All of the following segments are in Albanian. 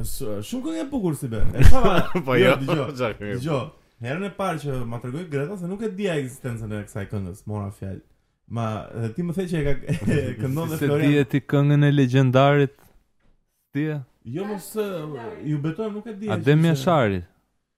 Është shumë këngë e bukur Sibe. E shava. Po jo, dëgjo. Dëgjo. Herën e parë që ma tregoi Greta se nuk e dija ekzistencën e kësaj këngës, mora fjalë. Ma, dhe ti më the që e ka këndon dhe Florian. S'e di ti këngën e legjendarit. Ti e? Jo, mos u beto, nuk e di. Adem Jashari.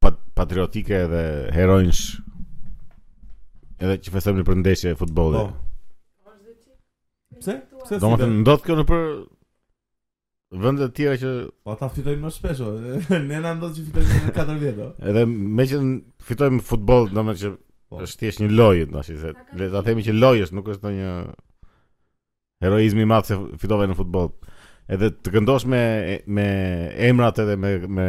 pat, patriotike dhe heronjsh edhe që festojmë nëpër ndeshje futbolli. Po. Pse? Pse? Domethënë, ndodh kjo nëpër vende të tjera që... Po ata fitojnë më shpesh o, ne na ndodh që fitojmë në 4 vjet. Edhe meqë fitojmë futboll, domethënë që po. është thjesht një lojë, në ashtë, le ta themi që lojë është, nuk është ndonjë heroizëm i madh se fitove në futboll. Edhe të këndosh me, me emrat edhe me, me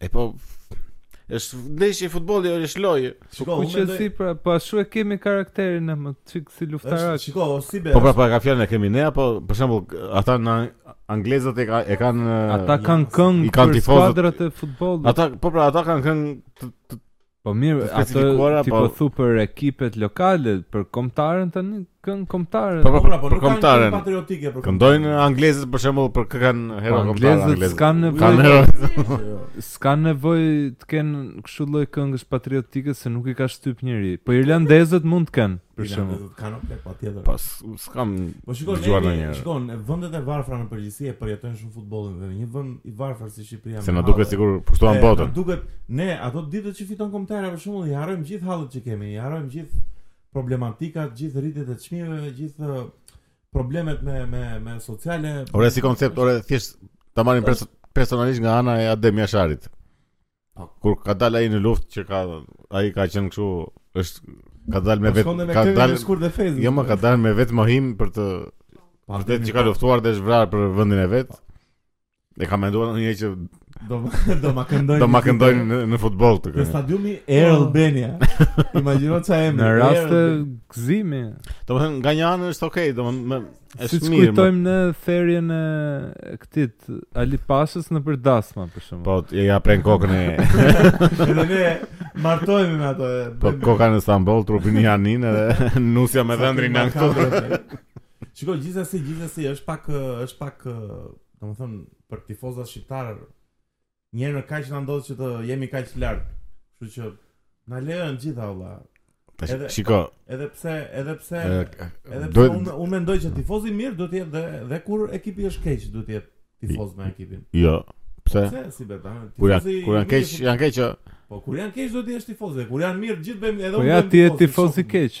E po është ndeshje futbolli, është lojë. Po kuq e zi pra, po ashtu e kemi karakterin ne një çik si luftarak. Shiko, Sibe. Po pra, po e ka fjalën e kemi ne apo për shembull ata në anglezët e, e kanë ata kanë këngë për skuadrat e futbollit. Ata po pra, ata kanë këngë Po mirë, Të ato specifikuara, ti po- po thu për ekipet lokale, për kombëtaren tani, këngë kombëtare. Po, Po pra, po Për nuk kanë kombëtaren. këngë patriotike për Këndojnë kombëtaren. anglezët për shembull për kë kanë Po, hero kombëtar anglezët anglezët. s'kanë Kanë nevojë, hero. Jo. s'kanë nevojë të kenë kështu lloj këngësh patriotike se nuk i ka shtyp njeri. Po irlandezët mund të kenë, për shembull. Irlandezët Kanë ok, patjetër. Po s- S'kam po shiko, dëgjuar ndonjë... Shiko, vendet e varfra në përgjithësi e përjetojnë shumë futbollin dhe një vend i varfër si Shqipëria Se na duket sikur pushtuam botën Na duket, ne, ato ditët që fiton kombëtarja për shembull, i harrojmë gjithë hallet që kemi I harrojmë gjithë problematikat, gjithë rritjet e çmimeve, gjithë problemet me, me, me sociale Ore, si koncept, ore, thjesht, ta marrim personalisht nga ana e Adem Jasharit Po. Kur ka dalë ai në luftë që ka ai ka qenë kështu është ka dalë me po vetë ka dalë kur defezë. Jo, më ka dalë me vetëmohim për të vërtetë që ka luftuar dhe është vrarë për vendin e vet. E ka menduar ndonjë që do do ma këndojnë do ma këndojnë në, në futboll të këtu. Në stadiumin Air po. Albania. Imagjino ça emri. Në rast të gëzimi. Domethënë nga një anë është okay, domethënë Është si të kujtojmë ne therjen e këtit Ali Pashës nëpër dasma për shembull. Po e ia prenë kokën e. Edhe ne martohemi me ato. Po koka në Stamboll, trupi në Janinë edhe nusja me dhëndrin këtu. Shiko gjithsesi, gjithsesi është pak është pak, domethënë për tifozat shqiptarë Një herë në kaq na ndodh që të jemi kaq lart. Kështu që na lejohen të gjitha valla. Po edhe, shiko, edhe pse, edhe pse, edhe pse dojt... unë unë mendoj që tifozi i mirë duhet të jetë dhe dhe kur ekipi është keq duhet të jetë tifoz me ekipin. Jo. Pse? Pse Sibeta? Kur janë kur janë keq, janë keq. Po kur janë keq duhet të jesh tifoz dhe kur janë mirë gjithë bëjmë edhe unë. Po ja ti je tifoz i keq.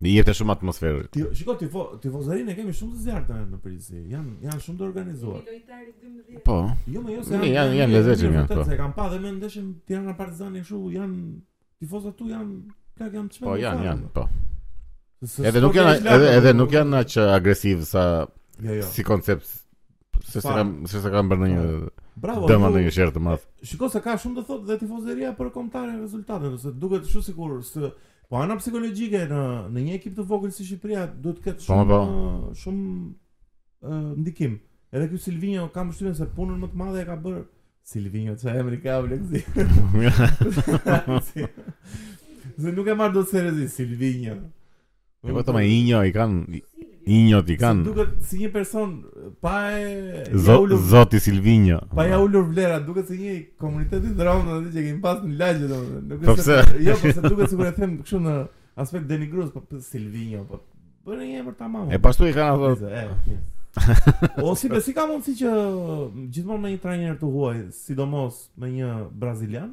Dhe jepte shumë atmosferë. Ti shiko tifo, tifozerinë e kemi shumë të zjarrtë në në Prizë. Jan janë shumë të organizuar. Lojtari 12. Po. Jo mo jo se janë janë janë lezetshëm janë këto. Se kam pa dhe në ndeshjen Tirana Partizani kështu, janë tifozat ku janë plak janë çmendur. Po janë janë, po. Edhe nuk janë edhe edhe nuk janë aq agresiv sa jo, jo, si koncept Se se kam se se kam bërë ndonjë Bravo. Domethënë ndonjë sherr të madh. Shiko se ka shumë të thotë dhe tifozeria për kombëtaren rezultatet, se duket shumë sikur se po ana psikologjike në në një ekip të vogël si Shqipëria duhet të ketë po, shumë po, po. shumë uh, ndikim. Edhe ky Silvinho kam përshtypjen se punën më të madhe e ka bër Silvinho ça emri ka dreqi. Se nuk e marr dot seriozisht Silvinho. Jo vetëm ata injo i kanë injot i kanë. Duket si një person pa ia Zot, ulur, Zoti Silvinjo. Pa ia ulur vlerat, duket si një komunitet i dhënë aty që kemi pas në lagje domethënë. Nuk është se jo, po se duket sikur e them kështu në aspekt denigrues, po Silvinjo, po bëre një emër tamam. E pastaj i kanë ato. O si, po si ka mundësi që gjithmonë me një trajner të huaj, sidomos me një brazilian,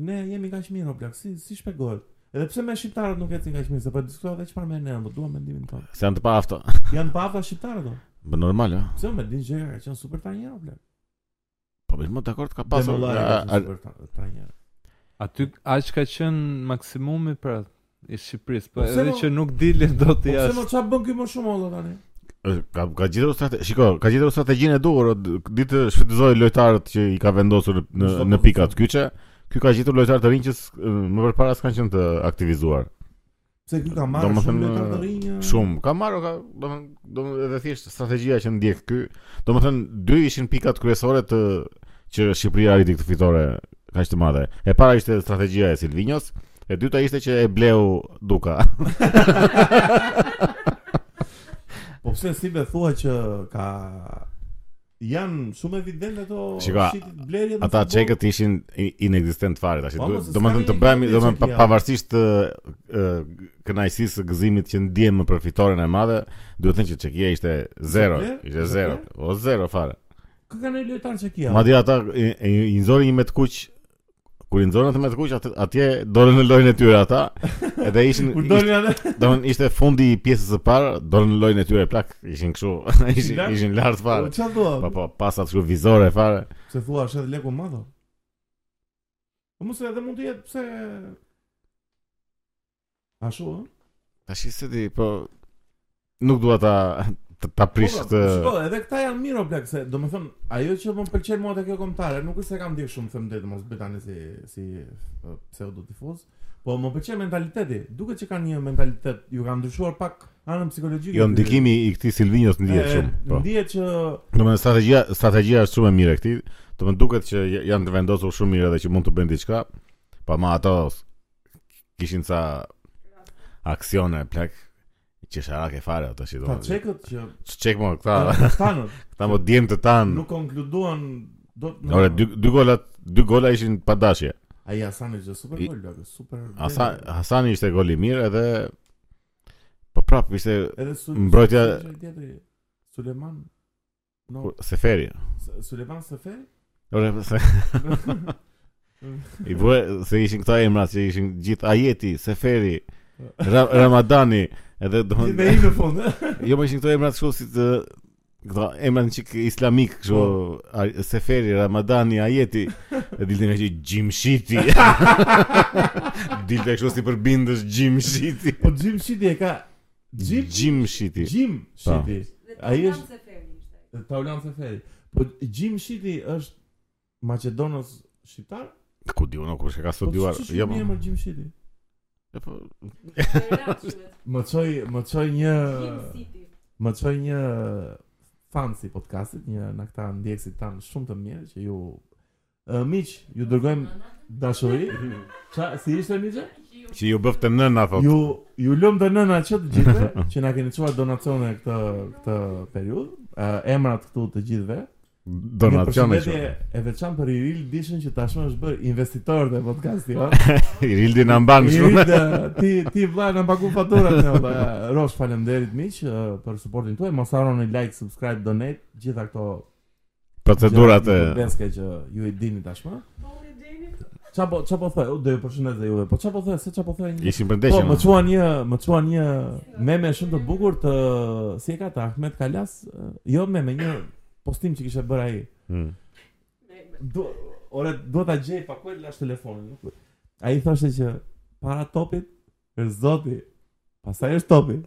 Ne jemi kaq mirë o plak, si si shpjegohet? Edhe pse me shqiptarët nuk ecin kaq mirë, se po e diskutova edhe njëherë me Eneron, po dua mendimin tënd. Se janë të paaftë. Janë të paaftë shqiptarët o. Po normal ë. Pse Medin Zhega ka qenë super trajner o plak. Po pra mo dakord ka pasur. Demollari ka qenë super trajner. Aty aq ka qenë maksimumi pra I Shqipërisë, po, po edhe që nuk dilnin dot jashtë. Po pse mo çfarë bën ky më shumë o vlla tani? Ka ka gjetur strategji, shiko, ka gjetur strategjinë e duhur, di të shfrytëzojë lojtarët që i ka vendosur në në pikat kyçe. Ky ka gjetur lojtarë të rinj që më përpara s'kan qenë të aktivizuar. Se ky ka marrë shumë lojtarë të rinj. Shumë, ka marrë, ka, domethënë, domethënë edhe thjesht strategjia që ndjek ky. Domethënë dy ishin pikat kryesore të që Shqipëria arriti këtë fitore kaq të madhe. E para ishte strategjia e Silvinjos, e dyta ishte që e bleu Duka. po pse si më thua që ka janë shumë evidente ato shitblerjet në ata çekët ishin inekzistent fare tash po, po, domethënë të bëhemi domethënë pavarësisht kënaqësisë së gëzimit që ndiejmë për fitoren e madhe duhet thënë që çekia ishte zero ishte zero o zero fare Kë kanë lojtar Çekia? Madje ata i, i, i nxori një me të kuq kur i nxorën atë me të kuq atë- atje dolën në lojën e tyre ata. Edhe ishin Kur dolën ata? Domthon ishte fundi i pjesës së parë, dolën në lojën e tyre plak, ishin kështu, ishin Lart? ishin lart Po fare. çfarë thua? Po po, pasat kështu vizore fare. Pse thua është edhe leku i madh. o. Po mo edhe mund të jetë pse Ashtu ë? Tash se ti po nuk dua ta ta prish po, po, këtë. Po, edhe këta janë mirë o plak se domethënë ajo që më pëlqen mua te kjo kombëtare, nuk është se kam ndjek shumë, them drejtën mos bëj tani si si pseudo tifoz. Po më pëlqen mentaliteti. Duket që kanë një mentalitet, ju kanë ndryshuar pak anën psikologjike. Jo ndikimi i këtij Silvinjos ndihet shumë. Po. Ndihet që domethënë strategjia strategjia është shumë e mirë e këtij. Domethënë duket që janë të vendosur shumë mirë edhe që mund të bëjnë diçka. Pa po, ma ato Kishin ca aksione plak qesharake fare ato që do. Ta çekët që çek më këta. Tanët. Këta më djemtë tanë. Nuk konkludonin dot. Ore dy dy gola dy gola ishin pa dashje. Ai Hasani ishte super gol, lëkë, super. Hasan Hasani ishte gol i mirë edhe po prap ishte mbrojtja Sulejman No. Kur Seferi. Sulejman Seferi? Ore se. I bëre se ishin këta emrat që ishin gjithë Ajeti, Seferi, Ra Ramadani, edhe do. Ti me i në fund. jo, më ishin këto emra kështu si të këto emra një çik islamik kështu po. Seferi, Ramadani, Ajeti, e dilte nga që Xhimshiti. dilte kështu si përbindësh Xhimshiti. Po Xhimshiti e ka Xhim Xhimshiti. Xhimshiti. Ai është Seferi ishte. Taulant Seferi. Po Xhimshiti është maqedonas shqiptar? Ku di unë kush e ka po, studiuar? Po jo. Po ç'emër Xhimshiti. E po. Më çoi, më çoi një Më çoi një fans i podcastit, një nga këta ndjekësit tanë shumë të mirë që ju Ë miq, ju dërgojmë dashuri. Ça si ishte miq? Që ju bëftë nëna thotë. Ju ju lumtë nëna që të gjithëve që na keni çuar donacione këtë këtë periudhë. Uh, emrat këtu të gjithëve. Donacione që. E veçantë për Ilir Dishën që tashmë është bërë investitor te podcasti jonë. Iliri na mban shumë. ti ti vlla na pagu faturat ne vlla. Rrofsh faleminderit miq për suportin tuaj. Mos harroni like, subscribe, donate, gjitha këto procedurat e Beska që ju i dini tashmë. Po ju i dini. Ça po ça po thoja? Do ju përshëndes dhe juve. Po ça po thoja? Se ça po thoja? Ishim për ndeshjen. Po më çuan një, më çuan një meme shumë të bukur të si e ka të Ahmet Kalas, jo meme, një postim që kishte bërë ai. Hmm. Do ore do ta gjej pa ku e lash telefonin. Ai thoshte që para topit Është Zoti. Pastaj është topi.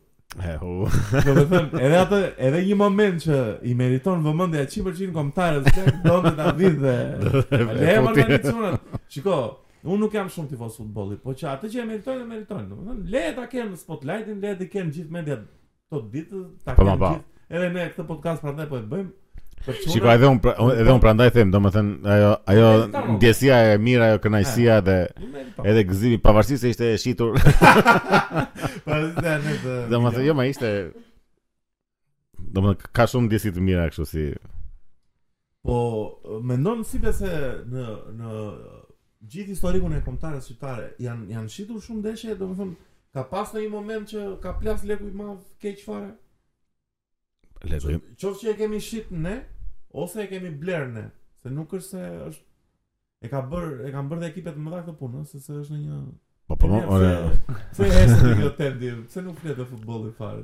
E hu. Domethënë, edhe atë, edhe një moment që i meriton vëmendja 100% kombëtarës, se donte ta vidhte dhe le më të çunat. Shiko, unë nuk jam shumë tifoz futbolli, po që atë që e meritojnë e meritojnë. Domethënë, le ta kenë spotlightin, le t'i kenë gjithë mediat Këto ditë ta po, po, kemi po. gjithë. Edhe ne këtë podcast prandaj po e bëjmë. Shiko, edhe un pra, edhe un prandaj them, domethën ajo ajo ndjesia e mirë, ajo kënaqësia dhe edhe gëzimi pavarësisht se ishte e shitur. Po, domethën jo, më ishte domethën ka shumë ndjesi të mira kështu si Po mendon sipas teje se në në gjithë historikun e kombëtares shqiptare janë janë shitur shumë ndeshje, domethënë ka pas në një moment që ka plas leku i madh keq fare? Leku i qoftë që e kemi shit ne ose e kemi bler ne, se nuk është se është e ka bër e kanë bërë dhe ekipet e mëdha këtë punë, se se është në një Po po, ore. Se është një jo tendi, pse nuk flet të futbolli fare?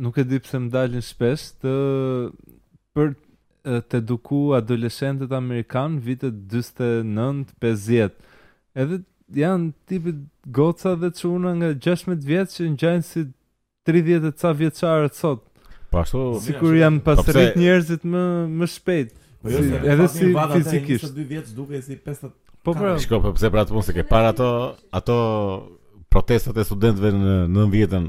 Nuk e di pse më dalin shpesh të për të eduku adoleshentët amerikanë vitet 40, 50. Edhe janë tipit goca dhe çuna nga 16 vjeç që ngjajnë si 30 e ca vjeçarët sot. Po ashtu, sikur janë po pasrrit njerëzit më më shpejt. Po jo, si, edhe si fizikisht. 22 vjeç duket si 50. Po pra. Shiko, po pse pra ti mos i ke parë ato ato protestat e studentëve në 90-ën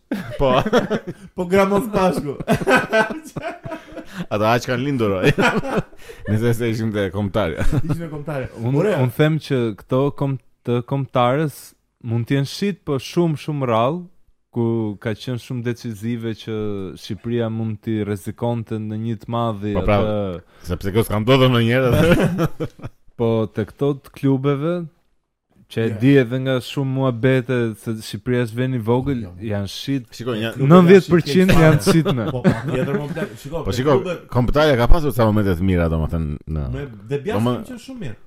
Po. po Gramoz Pashko. Ata aq kanë lindur. Nejse se ishim te kombëtarja. Ishim te kombëtarja. Unë un them që këto kom të kombëtares mund të jenë shit po shumë shumë rrallë kur ka qenë shumë decizive që Shqipëria mund t'i rrezikonte ndonjë të madhi po, pra, atë sepse kjo s'ka ndodhur ndonjëherë. po te këto të klubeve Që e di edhe nga shumë muhabete se Shqipëria është vend i vogël, jo. janë shit. Shiko, 90% janë shit me. Po, tjetër më plak. Shiko, po shiko, kombëtarja ka pasur ca momente të mira, domethënë në. Me De Biazin po, që shumë mirë.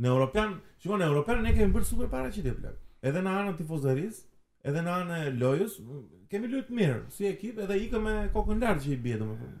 Në Europian, shiko, në Europian ne kemi bërë super paraqitje plak. Edhe në anën e tifozerisë, edhe në anën e lojës, kemi luajtur mirë si ekip, edhe ikëm me kokën lart që i bie domethënë.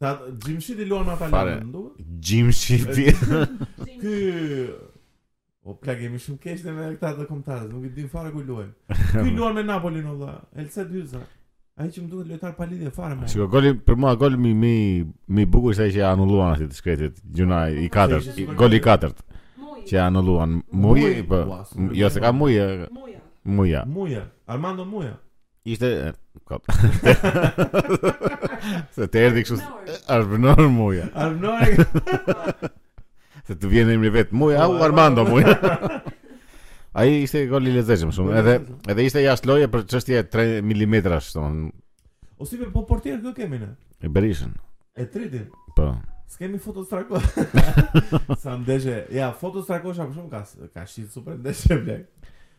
Ta Gjimshiti luan me Ata Fare. lantën, duket? Gjimshiti. Ky O plak jemi shumë keq ne me këta të kombëtares, nuk i dim fare ku luajnë. Ky luan me Napolin o vlla, Elseid Hysaj. Ai që më duket lojtar pa lidhje fare më. Shiko, goli për mua gol më më më i bukur ishte ai që anulluan atë të shkretit, gjuna i Ai katërt, ishte i- super goli i gol. katërt Muji. që anulluan. Muji, Muji, po. ua, super Jo, se gol. ka muji, Muja. muja. Muja, Armando Muja. Ishte kot. Se të erdhi kështu Arbnor Muja. Arbnor. Se të vjen emri vet Muja, au po, Armando Muja. Ai ishte gol i lezetshëm shumë. Edhe edhe ishte jashtë loje për çështje 3 mm, domethënë. O si po portier kë kemi ne? E Berishën. Etritin. Po. S'kemi Foto Strakosh. Sa ndeshje. Ja, Foto Strakosha po shumë ka ka shit super ndeshje plak.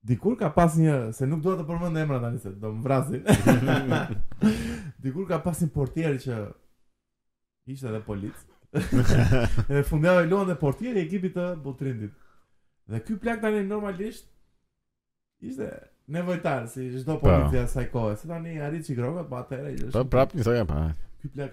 Dikur ka pas një, se nuk dua të përmend emra tani se do më vrasin. Dikur ka pas një portier që ishte edhe polic. Edhe fundjavë luante dhe portier i ekipit të Butrintit. Dhe ky plak tani normalisht ishte nevojtar si çdo polic i asaj kohe. Se tani janë rrit çik rrogat, po atëherë ishte. Po prap një thojë pa. Ky plak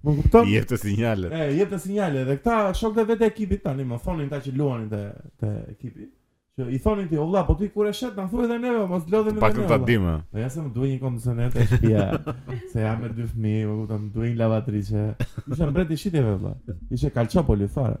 Më kupton? Jep të sinjalet. E, jep të sinjalet. Dhe këta shokët e vetë ekipit tani më thonin ata që luanin te te ekipi. Që i thonin ti, o vlla, po ti kur e shet na thuaj dhe neve, mos lodhemi dhe ne. Paktën ta dimë. Po ja se më duhet një kondicioner te shtëpia. se jam me dy fëmijë, më kupton, më duhet një lavatriçe. Ishte mbreti i shitjeve vlla. Ishte kalçopoli fare.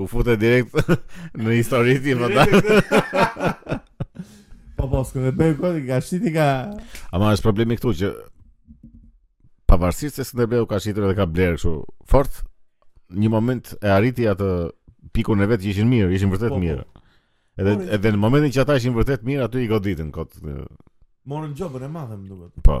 U fute direkt në histori ti më duket. Po po, s'ka të bëj kot, ka shiti ka. Ama është problemi këtu që pavarësisht se Skënderbeu ka shitur edhe ka blerë kështu fort, një moment e arriti atë pikun e vet që ishin mirë, ishin vërtet po, po. mirë. Edhe Mori. edhe në momentin që ata ishin vërtet mirë, aty i goditën kot. Morën gjobën e madhe, më duket. Po.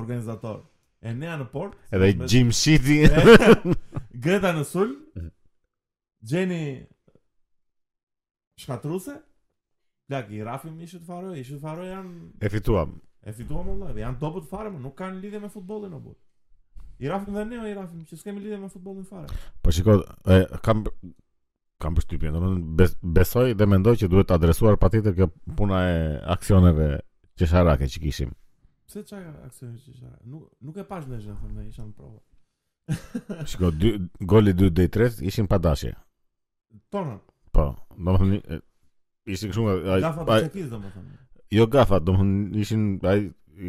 Organizator. Enea në portë. Edhe Jim Shiti. Greta në sul. Xheni shkatërruese. Plak i rrahim Ishujt Faroe, Ishujt Faroe janë e fituam. E fituam Allah, dhe janë dobët fare, më nuk kanë lidhje me futbollin në botë. I rrahim dhe ne, i rrahim, që s'kemi lidhje me futbollin fare. Po shiko, e, kam kam përshtypjen, domethënë besoj dhe mendoj që duhet adresuar patjetër kjo puna e aksioneve qesharake që kishim. Pse ça aksione qesharake? Nuk nuk e pashë ndeshjen, domethënë isha në provë. Shiko, dy, goli 2 dhe 3 ishin pa dashje. Tonë. Po, domethënë Ishin kështu ai. Gafa të çekiz domethënë. Jo gafa, domethënë ishin ai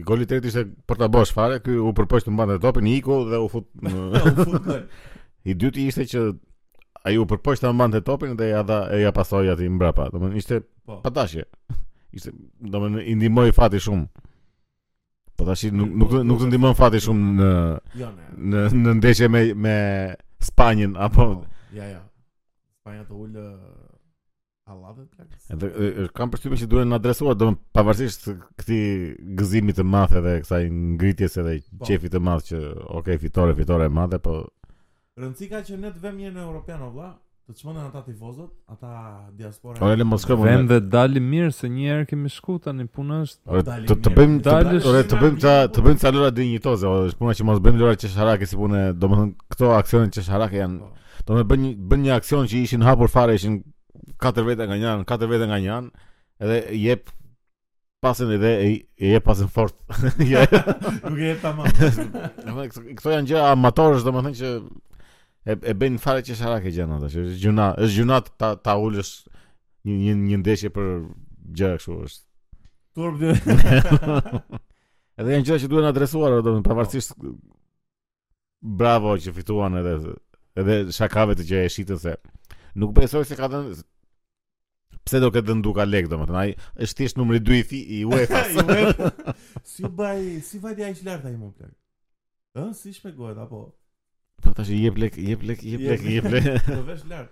goli i tretë ishte porta bosh fare, ky u përpoq të mbante topin, iku dhe u fut. u fut gol. I dyti ishte që ai u përpoq të mbante topin dhe ia dha e ia pasoi aty mbrapa. Domethënë ishte po. pa dashje. Ishte domethënë i ndihmoi fati shumë. Po tash nuk nuk nuk të ndihmon fati shumë në jo, në në ndeshje me me Spanjën apo po, ja ja. Spanja të ul Allahile plak? Edhe kam përshtypjen se duhen adresuar domethënë pavarësisht këtij gëzimit të madh edhe kësaj ngritjes edhe po. qefit të madh që ok fitore fitore e madhe po Rëndësi ka që ne të vemi mirë në Europian o vlla, të çmenden ata tifozët, ata diaspora. Ore le mos shkojmë. Vemi dhe dalim mirë se një herë kemi shku tani puna është. Ore të të bëjmë dalë, ore të bëjmë ca të bëjmë ca lojëra dinjitoze, ore është puna që mos bëjmë lojëra qesharake si punë, domethënë këto aksione qesharake janë po. Domethënë bën një aksion që ishin hapur fare, ishin katër veta nga një anë, katër veta nga një anë, edhe i jep pasën edhe i i jep pasën fort. Ja, Nuk e jep tamam. domethënë, këto- këto janë gjëra amatorësh, domethënë që e e bëjnë fare qesharake gjënë ata, që është gjynah, është gjynah ta ta ulësh një një, një ndeshje për gjëra kështu është. Turp dy. Edhe janë gjëra që duhen adresuar, domethënë pavarësisht Bravo që fituan edhe edhe shakave të që e shitën se nuk besoj se ka dhënë pse do ketë dhënë Duka lek domethënë ai është thjesht numri 2 i fi i UEFA si vaj si vajti aq lart ai mo plak ë si shpjegohet apo po tash i jep lek jep lek jep lek jep lek do vesh lart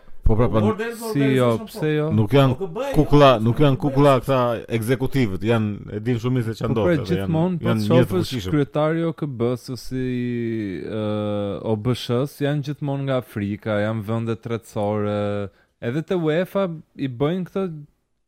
Po pra, po si jo, pse jo? Nuk janë po, jo, kukla, nuk janë kukla këta ekzekutivët, janë e dinë shumë mirë se ça ndodh. Po pra, gjithmonë po shofësh kryetari i OKB-së ose i OBSH-së janë gjithmonë nga Afrika, janë vende tretësore. Edhe te UEFA i bëjnë këto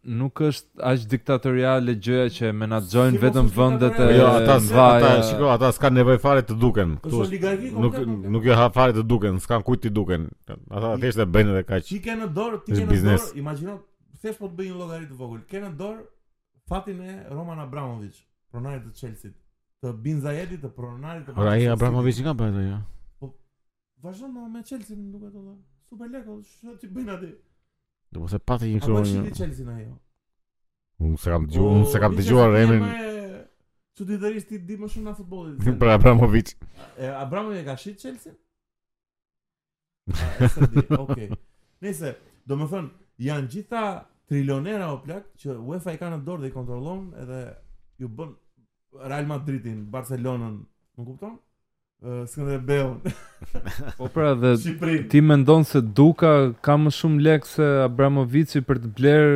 Nuk është aq diktatoriale gjëja që e menaxhojnë vetëm vendet e jo, ata, ata, shiko, ata s'kan nevojë fare të duken. Këtu nuk nuk jua ha fare të duken, s'kan kujt t'i duken. Ata thjesht e bëjnë edhe kaq. Ti ke në dorë, ti ke në dorë, imagjino, thjesht po të bëj një llogari të vogël. Ke në dorë fatin e Roman Abramovich, pronarit të Chelsea-t, të Bin Zayedit, të pronarit të Ore, ai Abramovich nga bëhet ajo? Po, Vazhdon më me Chelsea më duket edhe. Superliga, çfarë ti bën aty? Do mos e pati një kërë një... Chelsea në ajo. Unë s'e kam dëgjuar, unë s'e kam dëgjuar emrin. Çuditërisht ti di më shumë nga futbolli. Për Abramovic. E Abramovic e ka shit Chelsea? Okej. Nejse, domethënë, janë gjitha trilionera o plak që UEFA i ka në dorë dhe i kontrollon edhe ju bën Real Madridin, Barcelonën, më kupton? Skënderbeun. Po pra dhe Shqipërinë. ti mendon se Duka ka më shumë lek se Abramovici për të bler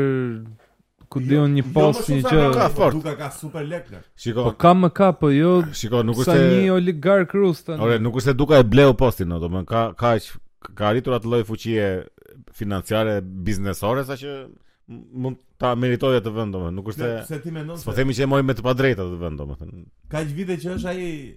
ku Jo- di unë një jo post më shumë një se gjë. Abramovich, Ka fort. Duka ka super lek. lek. Shiko, Po ka më ka, po jo shiko, nuk është sa se një oligark rus tani. Ore, nuk është se Duka e bleu postin, no, domethënë ka ka aq ka arritur atë lloj fuqie financiare biznesore sa që m- mund ta meritojë atë vend, domethënë, nuk është Lek, se se ti mendon s'po se themi që e mori me të padrejtë atë vend, domethënë. kaq vite që është ai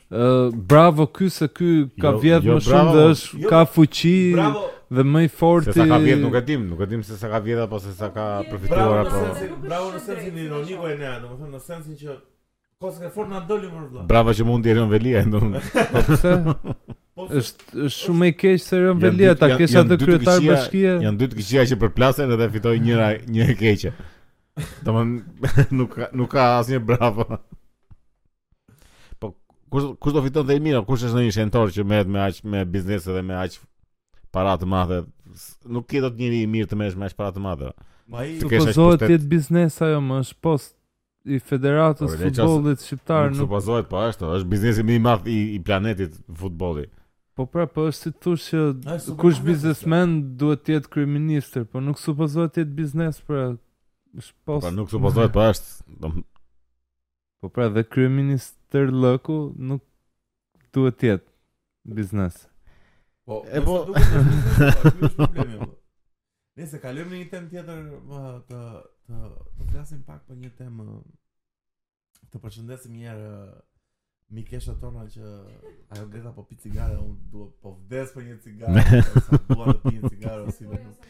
bravo ky se ky ka jo, vjedh jo, më shumë bravo, dhe është jo, ka fuqi bravo. dhe më i fortë. Se sa ka vjedh nuk e dim, nuk e dim se sa ka vjedh apo se sa ka përfituar apo. Bravo në sensin ironik e ne, domethënë në sensin që po sa fort na doli mor vëlla. Bravo që mundi Erion Velian, domethënë. Po pse? Po është shumë i keq se Erion Velia ta kesh atë kryetar bashkie. Janë dy të këqija që përplasen edhe fitoi njëra një e keqe. Domethënë nuk nuk ka asnjë bravo. Po kush kush do fiton të mirët, kush është ndonjë shenjtor që merret me aq me biznese dhe me aq para të madhe. Nuk ke dot njeri i mirë të merresh me aq para të madhe. S'supozohet të jetë biznes ajo, më është post i Federatës së Futbollit Shqiptar. Nuk supozohet, po është, është biznesi më i madh i, i planetit futbolli. Po pra, po është si të thush që kush biznesmen duhet të jetë kryeministër, po nuk supozohet të jetë biznes pra. Është po, post. Po nuk supozohet, po është. Po pra dhe kryeministërllëku nuk duhet të jetë biznes. Po, e po duhet të jetë problemi. Po. Nëse kalojmë në një temë tjetër, më të të të flasim pak për një temë të përshëndesim një herë mikeshat tona që ajo Greta po pi cigare, unë duhet po vdes për një cigare, sa duhet të pi një cigare, si dhe nuk.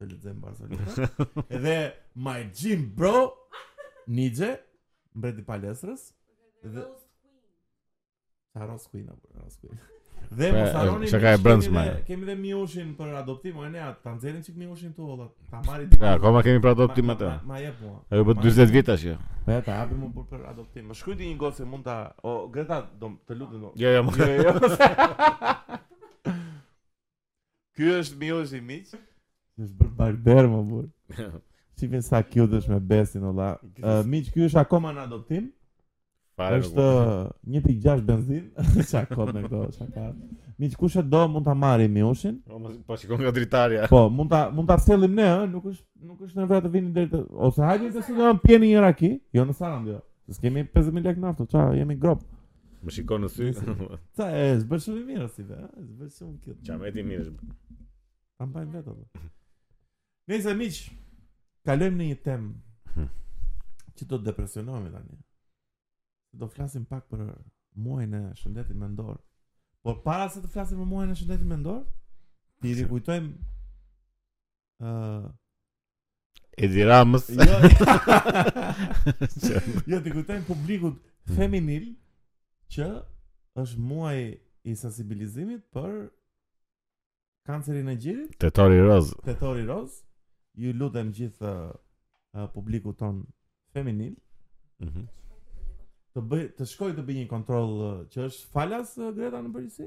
Të lexojmë Barcelona. dhe my gym bro Nije, mbreti i palestrës. Dhe Sa Rose Queen apo Rose Queen. Dhe mos harroni çka e brendshme. Kemi dhe Miushin për adoptim, o ne atë ta nxjerrin çik Miushin tu olla. Ta marri ti. Ja, akoma kemi për adoptim atë. Ma jep mua. Ajo po 40 vjet tash. Po ja ta hapim për adoptim. Më shkruaj ti një gocë mund ta o Greta, do të lutem. Jo, jo, jo. jo, jo. Ky është Miushi miq. Është bërë barber më burr. Shifni sa cute është me besin olla. Uh, miq, ky është akoma në adoptim. Fare është 1.6 benzin, ça ke me këto, ça ka. Miq kush e do mund ta marri Miushin. Po mos po shikon nga dritarja. Po, mund ta mund ta sjellim ne, ë, nuk është nuk është nevojë të vini deri te ose hajde të sillojmë pini një raki, jo në Sarandë. Jo. S'kemi 50.000 lekë naftë, ça, jemi gropë. Më shikon në sy. Sa e bën shumë mirë si be, e bën shumë kët. Ça, e di mirë. Kam bën vetë atë. Nëse miq, kalojmë në një temë hm. që do të depresionohemi tani. Do flasim pak për muajin e shëndetit mendor. Por para se të flasim për muajin e shëndetit mendor, t'i rikujtojmë ë uh, Edi Ramës. Jo. jo, t'i kujtojmë publikut feminil që është muaj i sensibilizimit për kancerin e gjirit. Tetori roz. Tetori roz. Ju lutem gjithë uh, publikut tonë feminil. Mhm. Mm të bëjë të shkojë të bëjë një kontroll uh, që është falas uh, Greta në përgjithësi.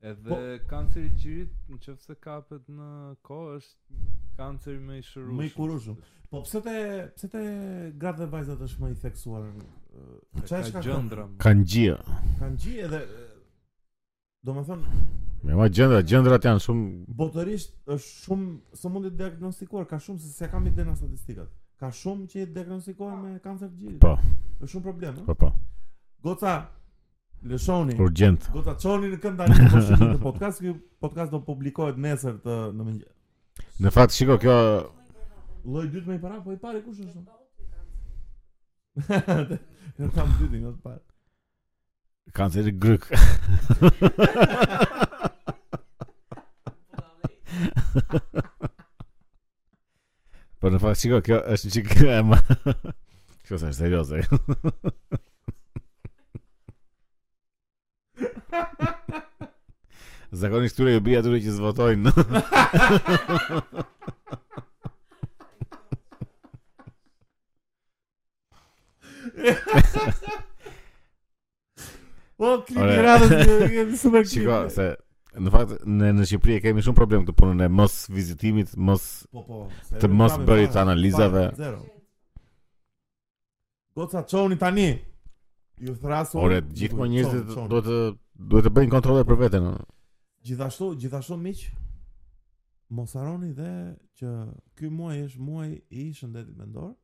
Edhe po, kanceri i gjirit nëse kapet në kohë është kanceri më i shërueshëm. Më i kurueshëm. Po pse te pse te gratë dhe vajzat është më i theksuar? Çfarë është ka gjëndra? Kanë gji. Kanë gji dhe domethën Me ma gjëndra, gjëndrat janë shumë... Botërisht është shumë, sëmundje të diagnostikuar, ka shumë, se s'e kam idenë statistikat. Ka shumë që i diagnostikuar me kancer të gjirit. Po. është shumë problem, Po, po. Goca, Lëshoni. Urgjent. Do ta çoni në kënd tani në shkrim të podcast, ky podcast do publikohet nesër që në mëngjes. Në fakt shiko ky lloj i dytë më i para, po i pari kush është? Ne kam dytë nga të parë. Kanceri i grykës. Por në fakt shiko, kjo është një çikë më. Kjo është serioze. Zakonisht këtyre ju bie atyre që s'votojnë. Po, klipi i radhës një super klip. Shiko, se në fakt në në Shqipëri e kemi shumë problem këtë punën e mos vizitimit, mos po, po, të mos bërit analizave. Goca çoni tani. Ju thërras. Ore, gjithmonë njerëzit duhet të duhet të bëjnë kontrolle për veten. Gjithashtu, gjithashtu miq, mos harroni dhe që ky muaj është muaj i shëndetit mendor.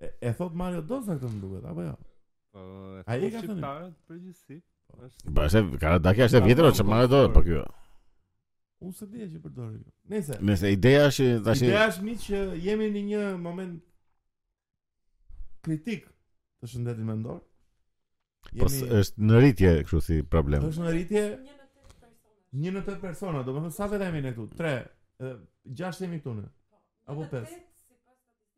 E, e thot Mario Dosa këtë më duket, apo jo? Po, e Ai e thonë ka thënë. shqiptarët përgjithësi. Është Po është Karadaki është e vjetër o çfarë marrë dorë po ky. Unë s'e dija që përdori kjo. Nëse, Nëse ideja është që tash ideja është miq që jemi në një moment kritik të shëndetit mendor. po s- është në rritje kështu si problem. është në rritje Një në tetë persona. 1 në 8 persona, domethënë sa vetë jemi ne këtu? 3, 6 jemi këtu ne. Apo Një në pesë. tetë, sipas statistikës,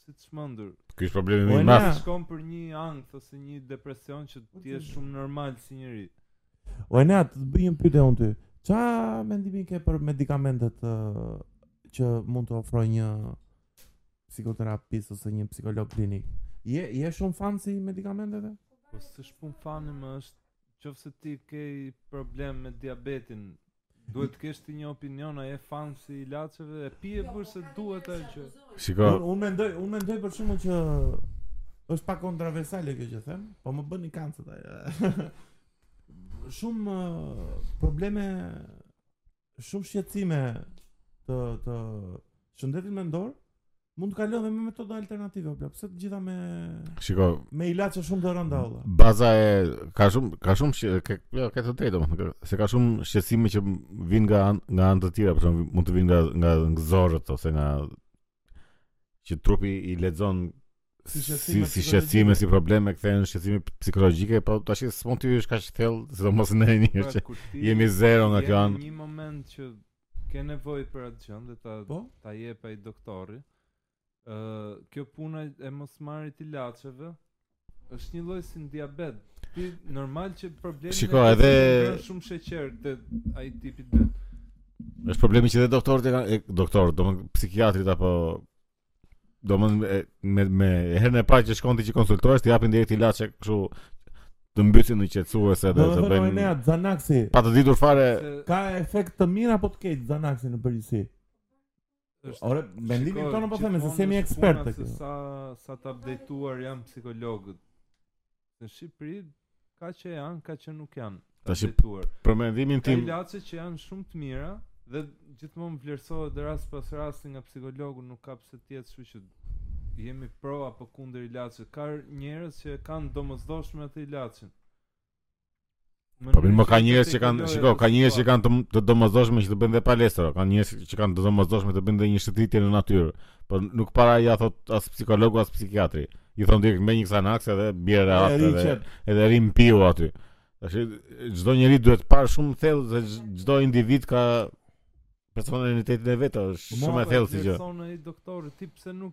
si të çmendur. Ky është problemi më i madh. O, ne shkojmë për një ankth ose një depresion që ti je shumë normal si njeri. O, dua të të bëj një pyetje unë ty. Ça mendimi ke për medikamentet uh, që mund të ofrojë një psikoterapist ose një psikolog klinik? Je je shumë fans i medikamenteve? Po s'është punë fani më është qoftë se ti ke problem me diabetin, Duhet të kesh ti një opinion a je fans i ilaçeve e pi e bërë se duhet ajo që. Shiko. Unë un mendoj, unë mendoj për shkakun që është pak kontroversale kjo që them, po më bëni cancel ata. shumë probleme shumë shqetësime të të shëndetit mendor Mund të kalon dhe me metoda alternative, vlla, pse të gjitha me Shiko, me ilaçe shumë të rënda vlla. Baza e ka shumë ka shumë që ke jo, ke të drejtë domethënë, se ka shumë shqetësime që vijnë nga nga anë të tjera, por mund të vijnë nga nga ngëzorët ose nga që trupi i lexon si shqetësime si, si, shqetësime, si probleme kthehen shqetësime psikologjike, po tash s'mund të jesh kaq thellë, sidomos ne një që jemi zero nga kjo anë. Në një moment që ke nevojë për atë gjë dhe ta po? ta jep ai doktori. Ë uh, kjo puna e mosmarrjes ilaçeve është një lloj si në diabet. Ti normal që problemi Shiko, edhe... është shumë sheqer te ai tipi 2. Është problemi që dhe doktorët e kanë doktorët, domethënë psikiatrit apo domethënë, me herën e parë që shkon ti që konsultohesh, t'i japin direkt ilaçe kështu të mbytin në qetësuese dhe të bëjnë. Ne atë Zanaxi. Pa të ditur fare ka efekt të mirë apo të keq Zanaxi në përgjithësi. Ore, mendimin tonë po themi se s'jemi ekspertë këtu. Sa sa të updateuar janë psikologët. Në Shqipëri ka që janë, ka që nuk janë. Tash për mendimin tim, ka ilaçe që janë shumë të mira dhe gjithmonë vlerësohet rast pas rasti nga psikologu, nuk ka pse të jetë kështu që jemi pro apo kundër ilaçit. Ka njerëz që kanë domosdoshme atë ilaçin. Po më ka njerëz që kanë, shiko, ka njerëz që kanë të domosdoshme që të bëjnë dhe palestër, ka njerëz që kanë të domosdoshme të bëjnë dhe një shëtitje në natyrë, por nuk para ia thotë as psikologu as psikiatri. I thonë direkt merr një Xanax edhe bjeri atë edhe edhe rri mpirë aty. Tash çdo njeri duhet parë shumë thellë se çdo individ ka personalitetin e vet, është shumë e thellë si gjë. Po më thotë ai doktori, ti pse nuk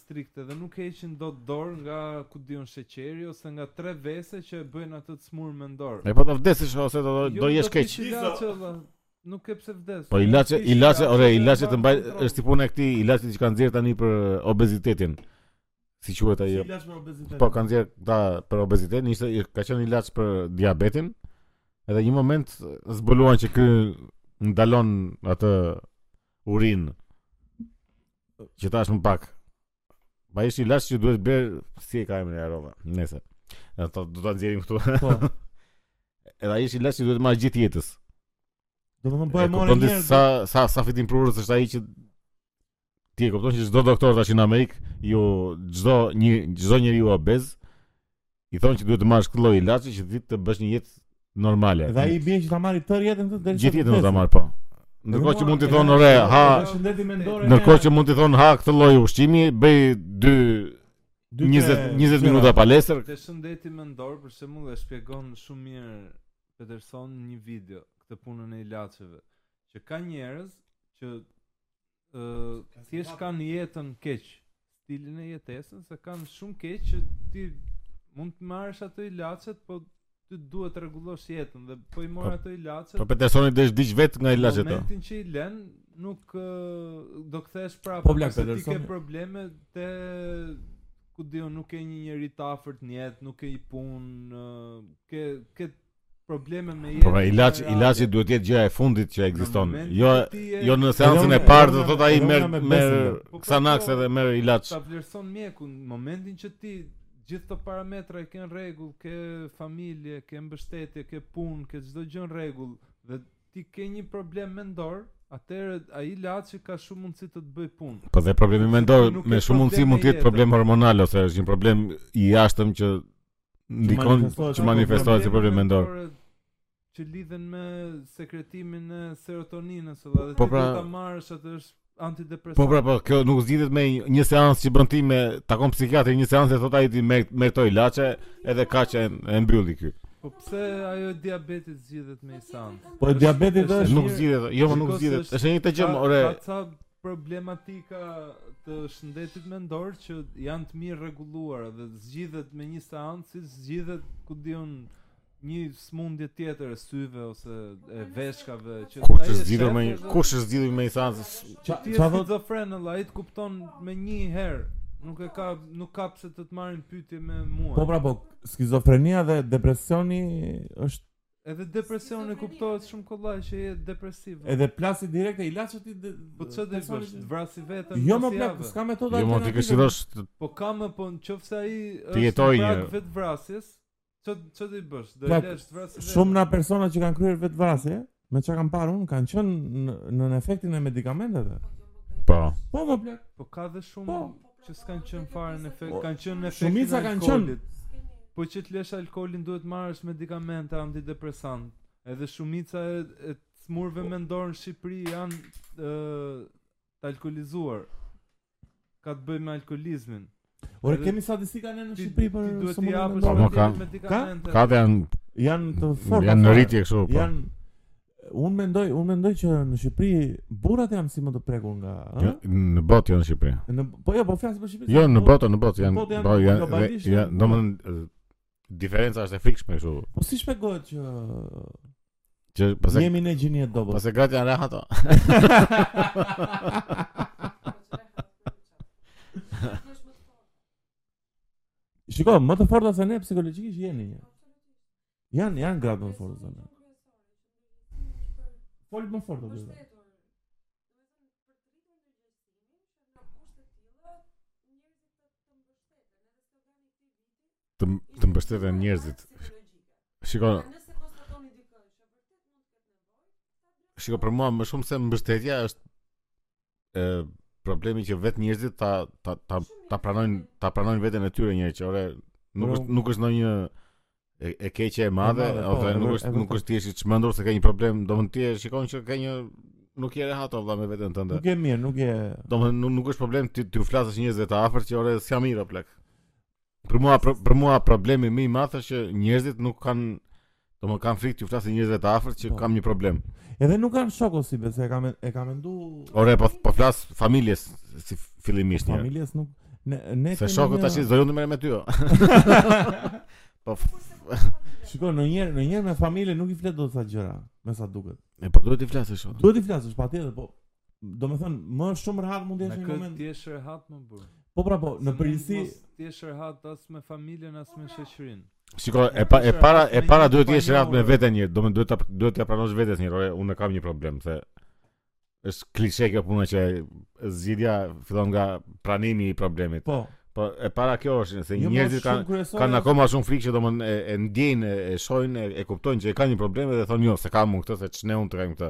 strikte dhe nuk heqin dot dorë nga ku di unë sheqeri ose nga tre vese që e bëjnë atë të sëmurë mendor. E po do vdesish ose do do, jo, jesh keq. Nuk ke pse vdes. Po ilaçe, ilaçe, ore, ilaçe të mbaj është si puna e këtij ilaçit që kanë nxjerr tani për obezitetin. Si quhet ai? Ilaç për obezitetin. Po kanë nxjerr ta për obezitetin, ishte ka qenë ilaç për diabetin. Edhe një moment zbuluan që ky ndalon atë urinë që të hash më pak po ai është një ilaç që duhet bërë si e ka emrin e harrova nejse atë do ta nxjerrim këtu po. edhe ai është një ilaç që duhet marrë gjithë jetës Do të thonë po e morën një sa sa sa fitimprurës është ai që ti e kupton që çdo doktor tash në Amerikë ju çdo një çdo njeriu obez I thotë që duhet të marrësh këtë lloj ilaçi që ti të bësh një jetë normale. Dhe ai i bie që ta marrë tërë jetën këtë derisa. Gjithë jetën do ta marr po. Ndërkohë që mund të thonë ore, ha. Ndërkohë që mund të thonë ha këtë lloj ushqimi, bëj 2 20 20 minuta palestër. Te shëndeti mendor për shembull e shpjegon shumë mirë Peterson në një video këtë punën e ilaçeve. Që ka njerëz që ë thjesht kanë jetën keq, stilin e jetesës e kanë shumë keq që ti mund të marrësh ato ilaçet, po ti duhet të rregullosh jetën dhe po i mora po, ato ilaçet. Po Petersoni desh vdiq vetë nga ilaçet ato. Momentin që i lën nuk do kthesh prapë. Po plak Petersoni. Ti ke probleme te ku di unë nuk ke një njeri të afërt në jetë, nuk ke një punë, ke ke probleme me jetë. Po ilaç, ilaçi duhet të jetë gjëja e fundit që ekziston. Jo, jo në seancën e parë do thotë ai merr merr po, Xanax po, edhe merr ilaç. Ta vlerëson mjeku në momentin që ti gjithë këto parametra i ke në rregull, ke familje, ke mbështetje, ke punë, ke çdo gjë në rregull dhe ti ke një problem mendor, atëherë ai ilaçi ka shumë mundësi të të bëjë punë. Po dhe problemi mendor me shumë mundësi mund të jetë problem hormonal ose është një problem i jashtëm që ndikon që manifestohet si problem mendor. Që lidhen me sekretimin e serotoninës, valla, dhe po pra, ta marrësh atë është antidepresan. Po pra, po kjo nuk zgjidhet me një seancë që bën ti më takon psikiatri, një seancë e thotë ai ti merr këto ilaçe, edhe kaq e, e mbylli ky. Po pse ajo e diabetit zgjidhet me seancë? Po diabeti është nuk zgjidhet, jo, po nuk zgjidhet. Është e njëjta gjë, ore. Ka problematika të shëndetit mendor që janë të mirërregulluara dhe zgjidhet me një seancë, si zgjidhet ku di unë një smundje tjetër e syve ose e veshkave që kush është zgjidhur me një kush është zgjidhur me një seancë që ti skizofren je, kupton me një herë nuk e ka nuk ka pse të të marrin pyetje me mua po pra po skizofrenia dhe depresioni është Edhe depresioni kuptohet shumë kollaj që je depresiv. Edhe plasi direkt te ilaçi ti po çfarë do të bësh? Të vrasi veten. Jo mo plak, po s'ka metoda alternative. Jo mo ti ke sidosh. Po ka mo po nëse ai është në prag vetëvrasjes, çfarë çfarë do të bësh? Do të lësh të vrasi veten. Shumë nga persona që kanë kryer vetëvrasje, me çka kam parë unë, kanë qenë nën efektin e medikamenteve. Po. Po mo plak. Po ka dhe shumë. Po. Që s'kanë qenë fare nën efekt, kanë qenë nën efekt. Shumica kanë qenë. Po që të lësh alkoolin duhet të marrësh medikamente antidepresant. Edhe shumica e, e të smurve po. mendorë në Shqipëri janë ë të alkoolizuar. Ka të bëjë me alkoolizmin. Ore kemi statistika ne në Shqipëri për duhet të japësh po, po, medikamente. Ka, ka janë janë të fortë. Janë në rritje kështu po. Janë Unë mendoj, unë mendoj që në Shqipëri burrat janë si më të prekur nga, ëh? Jo, në botë janë në Shqipëri. Në po jo, po flas për Shqipërinë. Jo, në botë, në botë janë, botë janë, po janë, globalisht dhe- janë, janë, domethënë eh, diferenca është e frikshme kështu. Po si shpjegohet që Që pastaj jemi ne gjinia e dobët? pastaj gratë janë rehat o. Shiko, më të forta se ne psikologjikisht jeni. Jan, janë gratë më forta se ne. Fol më fort atë. Të të mbështeten njerëzit. Shiko. Shiko për mua më shumë se mbështetja është e problemi që vetë njerëzit ta ta ta ta pranojnë ta pranojnë veten e tyre njëherë që ore nuk është nuk është ndonjë e, e keqe e madhe, po, ose nuk është nuk është ti je i çmendur se ke një problem domthon e shikon që ka një nuk je rehat valla me veten tënde nuk je mirë nuk je domthon nuk, nuk është problem ti ti u flasësh njerëzve të afërt që ore s'jam mirë plak Për mua për, për mua problemi më i madh është që njerëzit nuk kanë domethënë kanë frikë t'u flasin njerëzve të afërt që kam një problem. Edhe nuk kanë shok ose besë e kam e kam mendu. Ore po po i flas familjes si fillimisht. Familjes nuk ne ne Se shoku tash do ju ndërmë me ty. Po Shiko, në një në një me familje nuk i flet dot ca gjëra, me sa duket. E po duhet t'i flasësh. Duhet t'i flasësh patjetër, po Domethënë, më shumë rehat mund të jesh në moment... Në këtë t'jesh rehat më burrë. Po pra po, në përgjithësi... T'jesh rehat as me familjen, as me shoqërinë. Shiko, e, pa, e para, e para duhet të jesh rehat me veten njëherë, domethënë duhet ta, duhet t'ia pranosh vetes njëherë, ore, unë kam një problem, se... është klishe kjo puna që zgjidhja fillon nga pranimi i problemit. Po. Po e para kjo është se jo, njerëzit kanë kanë akoma shumë frikë që domon e, e ndjejnë, e shohin, e, e kuptojnë që e kanë një problem dhe thonë jo, s'e kam unë këtë, se ç'ne unë të kem këtë.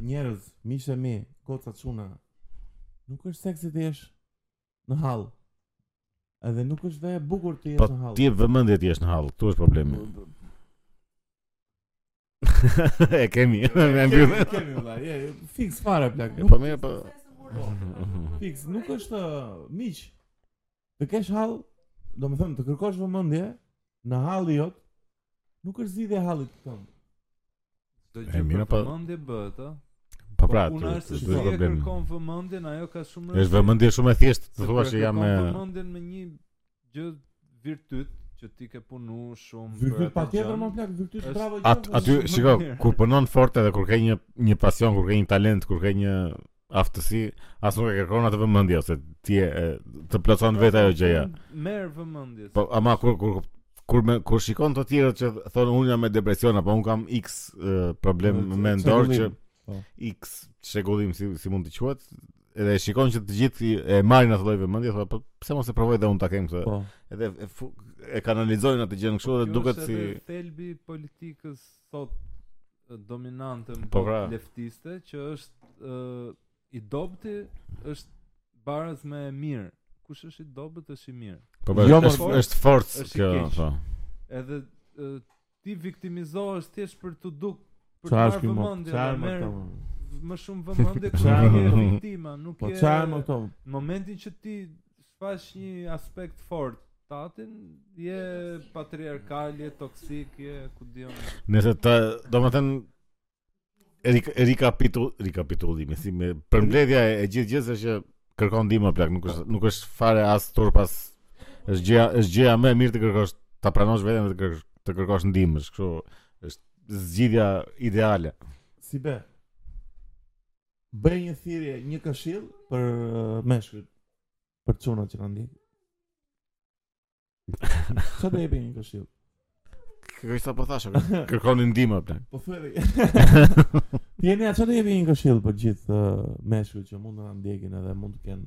njerëz, miq e mi, goca çuna. Nuk është seksi të jesh në hall. Edhe nuk është dhe e bukur të jesh po, në hall. Po të jep vëmendje të jesh në hall, këtu është problemi. e kemi, e kemi. E kemi, vëlla, je fiks fare plak. Po mirë, po. Fiks, nuk është uh, miq. Të kesh hall, domethënë, të kërkosh vëmendje në halli jot, nuk është zgjidhja e hallit tënd. Do gjë për po- vëmendje bëhet, Po pra, po, të është të të kërkon vëmendjen, ajo ka shumë rëndësi. Është vëmendje shumë e thjeshtë, të thuash që jam... Kërkon vëmendjen me një gjë virtyt, që ti ke punu shumë për atë gjë. Patjetër more plak, virtyt është bravo gjë. Aty, shiko, kur punon fort edhe kur ke një, një pasion, kur ke një talent, kur ke një aftësi as nuk e kërkon atë vëmendje se ty të plotëson vetë ajo gjëja. Merr vëmendje. Po ama kur kur kur me kur shikon të tjerët që thonë unë jam me depresion apo unë kam X uh, problem mendor apo X çrregullim si si mund të quhet edhe e shikon që të gjithë e marrin atë lloj vëmendje thotë po pse mos e provoj dhe unë ta kem këtë po. edhe e, e, e kanalizojnë atë gjën kështu dhe duket si thelbi i politikës sot dominante në po pra. leftiste që është uh, i dobti është baraz me e mirë. Kush është i dobët është i mirë. Po pra, jo, është, është forcë kjo, po. Edhe uh, ti viktimizohesh thjesht për të duk për të marrë vëmendje, të marrë më shumë vëmendje kur je viktima, nuk po je. Po çfarë më thon? Në momentin që ti Shfaq një aspekt fort tëndin je patriarkal, je toksik, je ku di unë. Nëse të, domethënë, rikapitul, rikapitullim, si me përmbledhja e, e gjithë gjithë gjësë që kërko ndihmë plak, nuk është nuk është fare as turp as është gjëja është gjëja më e mirë të kërkosh ta pranosh veten dhe të kërkosh të kërkosh ndihmë, është kështu është zgjidhja ideale. Si bë. Bëj një thirrje, një këshillë për uh, meshkujt, për çunat që na ndjekin. Sa do jepni një këshillë? Kërkoj sa po thashë. Kërkoni ndihmë plak. Po thuaj. Ti jeni atë të jepni një këshillë për gjithë uh, meshkujt që mund të na ndjekin edhe mund të kenë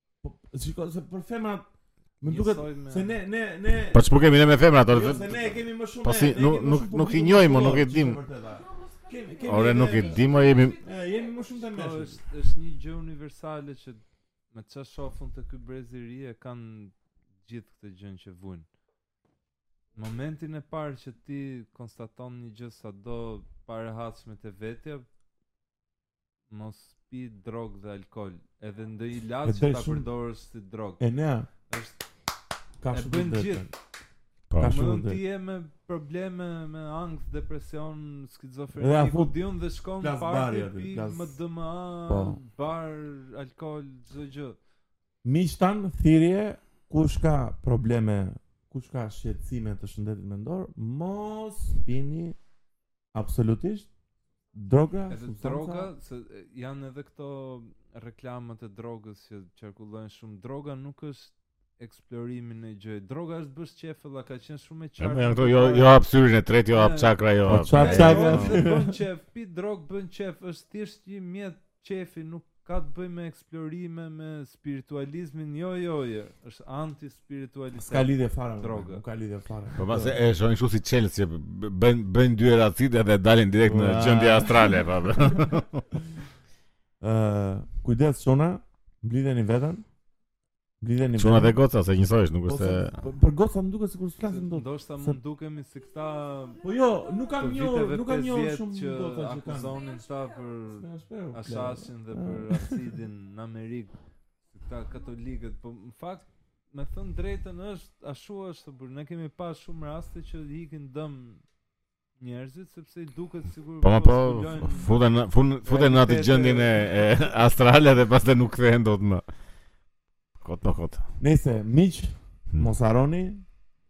Po, shiko, se për femrat Më duket se ne ne ne Po ç'po kemi ne me femrat, atë. Jo, se ne kemi më shumë. Po si nuk nuk nuk i njohim, nuk e dim. Kemi kemi. Ora nuk e dim, jemi. Jemi më shumë të mësh. Është është një gjë universale që me ça shof un te ky brezi i ri e kanë gjithë këtë gjënë që vujnë. Momentin e parë që ti konstaton një gjë sado parehatshme te vetja, mos pi drogë dhe alkool, edhe ndonjë ilaç që ta përdorësh si drogë. E ne. Është ka shumë të drejtë. Po, ka shumë të drejtë. me probleme me ankth, depresion, skizofreni, ja, ku di unë dhe shkon në park e pi me thënë, po. bar, alkool, çdo gjë. Me i bë thirrje kush ka probleme, kush ka shqetësime të shëndetit mendor, mos pini Absolutisht. Droga, edhe droga, se janë edhe këto reklamët e drogës që qarkullojnë shumë. Droga nuk është eksplorim një gjë. Droga është bësh qef dhe, ka qenë shumë e qartë. Ja, jo, jo, jo hap syrin e tretë, jo hap çakra, jo. Hap çakra. Bën qef, pi drog bën qef, është thjesht një mjet Qefi nuk ka të bëjë me eksplorime me spiritualizmin, jo jo jo, është anti spiritualitet. Ka lidhje fare droga, nuk ka lidhje fare. Po pastaj e shohin kështu si çunat që bëjnë dy herë acid edhe dalin direkt në gjendje astrale, pa. Ë, kujdes çuna, mblidheni veten. Lidheni me. Çuna dhe goca se njësoj është, nuk është se po, për goca më duket sikur s'flasin dot. Ndoshta më dukemi si këta Po jo, nuk kam një, nuk kam një shumë që goca që akuzonin këta për hashashin dhe për acidin në Amerikë. Këta katolikët, po në fakt me thënë të drejtën është ashtu është, por ne kemi pa shumë raste që ikin dëm njerëzit sepse i duket sikur po po futen futen në atë gjendjen e, e astrale dhe pastaj nuk kthehen dot më kot më kot nëse miq hmm. mos harroni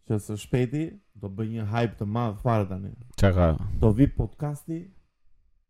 që së shpejti do bëj një hype të madh fare tani çka do vi podcasti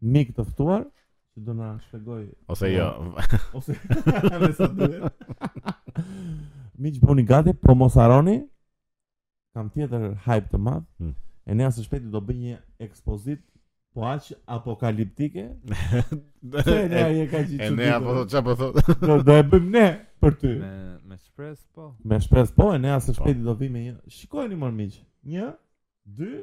mik të ftuar që do na shpjegoj ose jo ose me sa duhet. Miq bëni gati, po mos harroni. Kam tjetër hype të madh. Hmm. Eneas së shpejti do bëj një ekspozitë po aq apokaliptike. Se ne ai e ka gjithë. E ne apo do çfarë po thotë? Do do e bëjmë ne për ty. Me me shpresë po. Me shpresë po, Eneas së po. shpejti do vim me një. Shikojeni më miq. 1 2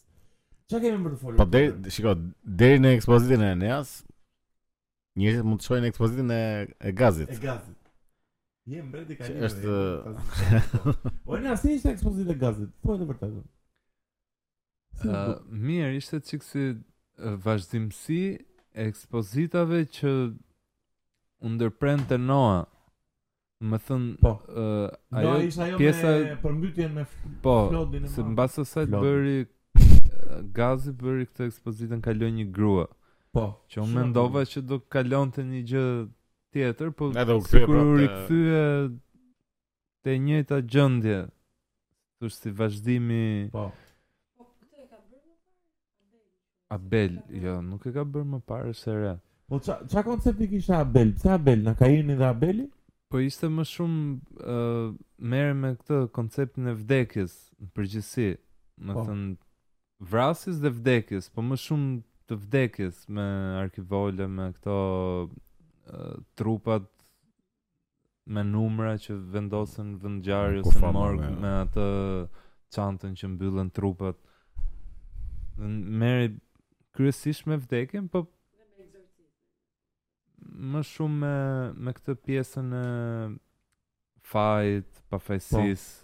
Ça kemi për të folur? Po deri, shiko, deri në ekspozitën e Eneas, njerëzit mund të shojnë ekspozitën e, e gazit. E gazit. Je mbret i kalimit. Është... O Eneas, si ishte ekspozita e gazit? Po e të vërtetën. Uh, mirë, ishte çikë si vazhdimësi e ekspozitave që u ndërpre te Noa. Domethënë po. uh, ajo Do, ishte ajo pjesa me përmbytjen me po, flodin e madh. Po, mbas asajt bëri gazi bëri këtë ekspozitën kaloi një grua. Po. Që unë mendova që do kalonte një gjë tjetër, po edhe u kthye prapë. Sikur u rikthye te njëjta gjendje. Thosh si vazhdimi. Po. Abel, jo, nuk e ka bërë më parë është e re. Po ça ça koncepti kishte Abel? Pse Abel? Nga Kaini dhe Abeli? Po ishte më shumë ë uh, merrej me këtë konceptin e vdekjes në përgjithësi. Domethënë po. vrasjes dhe vdekjes, po më shumë të vdekjes me arkivole, me këto uh, trupat me numra që vendosen në vendngjarje ose në morg me atë çantën që mbyllen trupat. Merrej kryesisht me vdekjen, po më shumë me me këtë pjesën e fajit, pafajësisë. Po.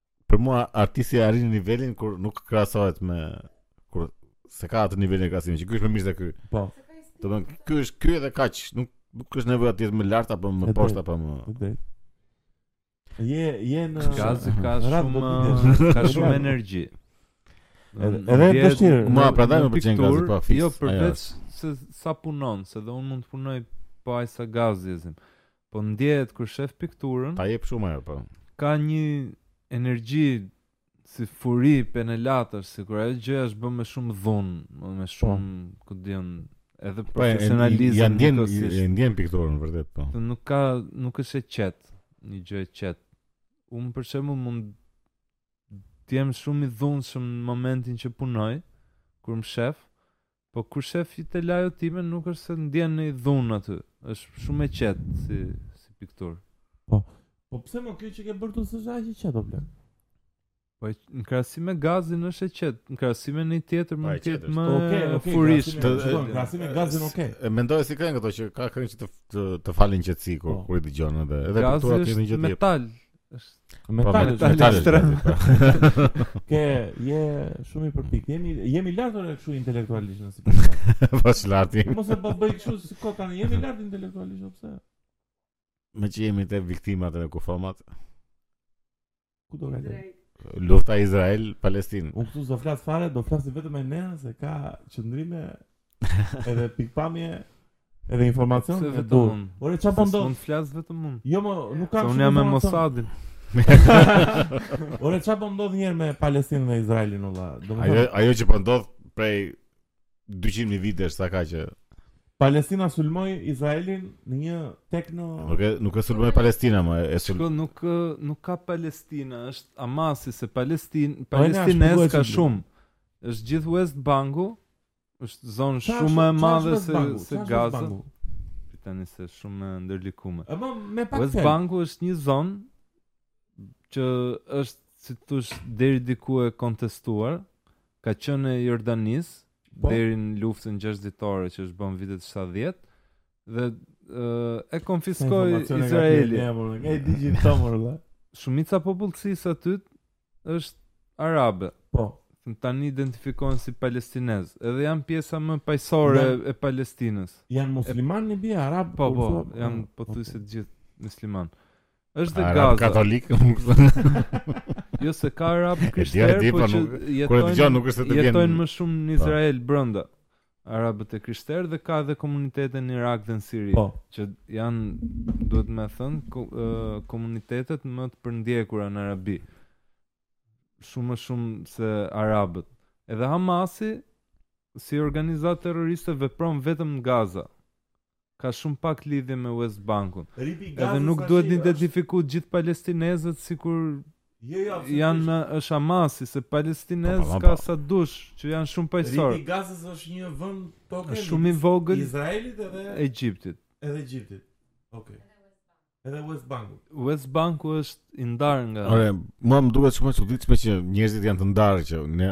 për mua artisti arrin nivelin kur nuk krahasohet me kur s'e ka atë nivelin e krahasimit që ky është më mirë se ky. Po. Domethënë ky është ky edhe kaq, nuk nuk është nevoja të jetë më lart apo më poshtë apo më. Të drejtë. Je je në gazi ka shumë ka shumë energji. Edhe është vështirë. Ma prandaj më pëlqen gazi pa fis. Jo, përveç se sa punon, se dhe un mund të punoj po aq sa gazi ezim. Po ndjehet kur shef pikturën. Ta jep shumë ajo, po. Ka një energji si furi penelatash, sikur ajo gjëja është bërë me shumë dhunë, më me po. shumë, po. ku di un, edhe po, profesionalizëm. Ja ndjen, e ndjen pikturën vërtet, po. Të nuk ka, nuk është e qet, një gjë e qet. Unë për shembull mund të jem shumë i dhunshëm në momentin që punoj, kur më shef, Po kur shef një telajo time nuk është se ndjen nji dhunë aty, është shumë e qetë si, si piktur. Po, po pse më kjo që ke bërë tu së shaj që qetë o plak? Po në krahasim me Gazin është e qetë, në krahasim me një tjetër mund të jetë më okay, okay, furish. Në krahasim me Gazin ok. E mendoj si këngë këto që ka këngë që të, të, të falin qetësi kur po. kur i dëgjon edhe edhe Gazi është një gjë tjetër. Metal, Është metal, po, metal ekstrem. Ky je shumë i përpik. Jemi jemi lart edhe kështu intelektualisht nëse po. Po lart. Mos e po bëj kështu si kot tani. Jemi lart intelektualisht pse? Meqë jemi te viktimat edhe kufomat. Ku do kaloj? Lufta Izrael Palestinë. Unë këtu do flas fare, do flas vetëm me Nenën se ka qëndrime Edhe pikpamje Edhe informacion Se vetëm dur. unë. Ore çfarë po ndodh? Unë flas vetëm unë. Jo, më nuk kam. Unë jam me Mossadin. Ore çfarë po ndodh një herë me Palestinën dhe Izraelin o vlla? Ajo ajo që po ndodh prej 200 mijë vitesh sa ka që Palestina sulmoi Izraelin në një tekno Nuk e nuk e sulmoi Palestina, më e sul. Shko, nuk nuk ka Palestina, është Hamasi se Palestin, Palestinës ka shumë. Është gjithë West Banku, Është zonë shumë më e madhe se se Gaza. Tani s'e shumë e ndërlikuar. Hë me pak. West Banku është një zonë që është si t'thush deri diku e kontestuar, ka qenë e Jordanisë po? deri në luftën 6 ditore që është bë n'vitet 70 dhe uh, e konfiskoi Izraeli. Ai digi tomur la. Shumica popullsisë aty Është arabe. Po. Tani identifikohen si palestinez, edhe janë pjesa më paqësore jan, e Palestinës. Janë muslimanë apo arab. Po, po, po, janë ah, po të gjithë musliman. Është dhe Gaza. Katolik. Jo se ka arab t'krishterë, po që jetojnë, nuk është të jetojnë më shumë në Izrael brënda. Arabët e krishterë dhe ka edhe komunitete në Irak dhe në Siri, po. që janë, duhet me thënë, ko, uh, komunitetet më të përndjekura në Arabi. Shumë më shumë se arabët. Edhe Hamasi, si organizatë terroriste, vepron vetëm në Gaza. ka shumë pak lidhje me West Bankun. Edhe nuk duhet identifiku gjithë palestinezët sikur janë në është Hamasi, se palestinez ka sa dush, që janë shumë paqësorë. Ripi Gazës është një vend tokë shumë i vogël Izraelit edhe Egjiptit. Edhe Egjiptit. Okej. Edhe West Banku. West Banku është i ndarë nga. Ore, mua më duket shumë e çuditshme që njerëzit janë të ndarë që ne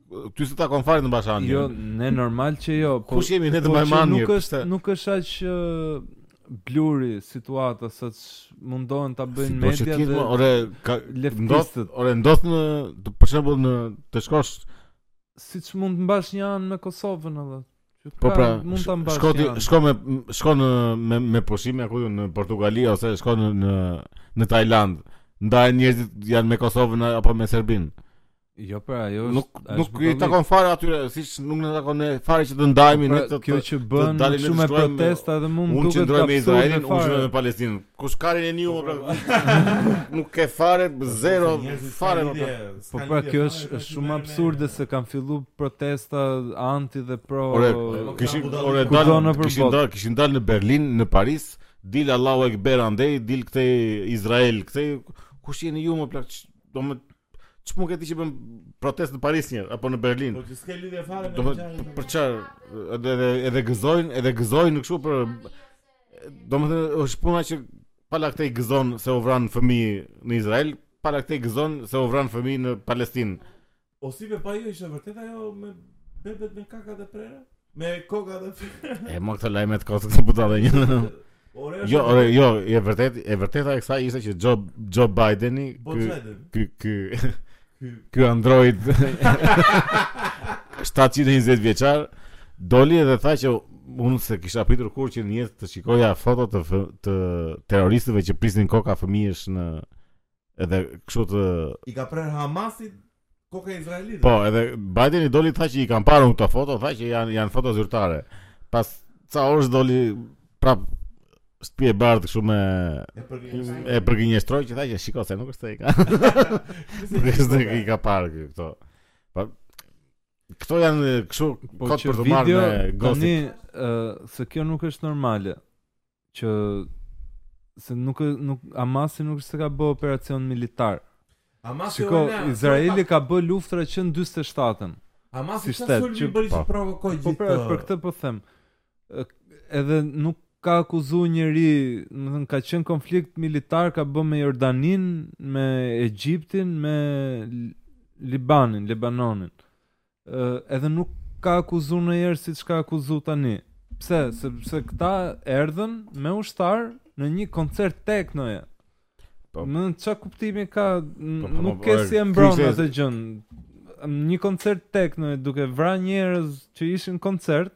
Ty s'të takon fare të mbash anë. Jo, ne normal që jo. Po, Kush jemi ne të po mbajmë që anë? Nuk është nuk është aq ë, bluri situata sa ç- mundohen ta bëjnë Do që media ti, dhe mo, ore, ka ndodh, leftistët. ore, ndodh në, të- për shembull në të shkosh, Siç mund të mbash një anë me Kosovën edhe. Që po ka, pra, mund ta sh- mbash shko ti, një anë. shko me shko në me me pushime ku di un, në Portugali ose shko në në në Tajland. Ndahen njerëzit janë me Kosovën a- apo me Serbinë. Jo, pra, ajo është nuk nuk i takon fare aty, siç nuk na takon ne fare që të ndahemi pra, ne të kjo që bën shumë me protesta dhe mund të duket të me Izraelin, unë qëndroj me Palestinën. Kush ka rinë një ora? Nuk ke fare zero fare më pra. Po pra kjo është shumë absurde se kanë filluar protesta anti dhe pro. Ore, kishin ore dalë, kishin dalë, kishin dalë në Berlin, në Paris, dil Allahu Akbar andej, dil këtej Izrael, këtej kush jeni ju mor plak? Do më Ç'punë ke ti që bën protestë në Paris njerë apo në Berlin? Po ti s'ke lidhje fare me çfarë. Për çfarë? Edhe edhe edhe gëzojnë, edhe gëzojnë kështu për domethënë është puna që pala këtej gëzon se u vranë fëmijë në Izrael, pala këtej gëzon se u vranë fëmijë në Palestinë. O si me pa ishte e vërtetë ajo me bebet me kokat e prera? Me koka të prera. E mo këto lajme të kotë këtë budale një. Ore, jo, ore, jo, e vërtet, e vërteta e kësaj ishte që Joe Joe Bideni, ky ky ky ky Android 720 vjeçar doli dhe tha që unë s'e kisha pritur kurrë që në jetë të shikoja foto të të terroristëve që prisnin koka fëmijësh në Edhe kështu që i ka prerë Hamasi koka izraelite. Po, edhe Bideni doli tha që i kam parë këto foto, tha që janë janë foto zyrtare. Pas ca orësh doli prap Shtëpia e Bardhë kështu e përgënjeshtroi që tha që shiko se nuk është se i ka. Nuk është se i ka parë këto. Po këto janë kështu po, kot për të marrë me gosip. Tani, uh, se kjo nuk është normale. që se nuk nuk Hamasi nuk është se ka bë operacion militar. Hamasi Shiko, ona, Izraeli ka bë luftra që në 47-ën. Hamasi si shtet, sulmi që bëri që po. provokoi po, pra, gjithë. Po për këtë po them. Edhe nuk ka akuzu njeri, domethënë, ka qenë konflikt militar, ka bë me Jordanin, me Egjiptin, me Libanin, Libanonin. edhe nuk ka akuzu njeri siç ka akuzu tani. Pse? Sepse këta erdhën me ushtar në një koncert teknoje. Po. Në ça kuptimi ka, po, po, nuk ke si e mbron atë gjënë. Një koncert teknoje duke vra njerëz që ishin koncert,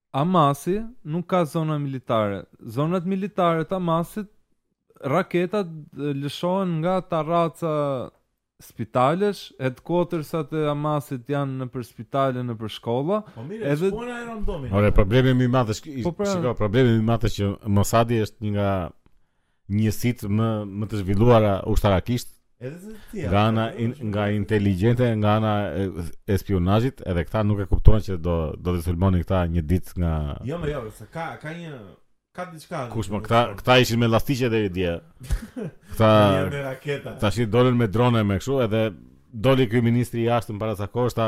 Hamasi nuk ka zona militare. Zonat militare të Hamasit, raketat lëshohen nga tarraca spitalesh, headquarters-at e Hamasit janë nëpër spitale, nëpër shkolla. Po mirë, edhe... që pona e randomi? Ore, problemi më i madh është, po pra... shiko, problemi më i madh është që Mossadi është një nga njësit më më të zhvilluara ushtarakisht nga ana in, nga inteligjente, nga ana e spionazhit, edhe këta nuk e kuptuan që do do të sulmonin këta një ditë nga Jo, më jo, se ka ka një ka diçka. Kush më këta këta ishin me llastiqe deri dje. Këta janë me raketa. Tash i dolën me drone me kështu, edhe doli ky ministri i jashtëm para sa kohësh ta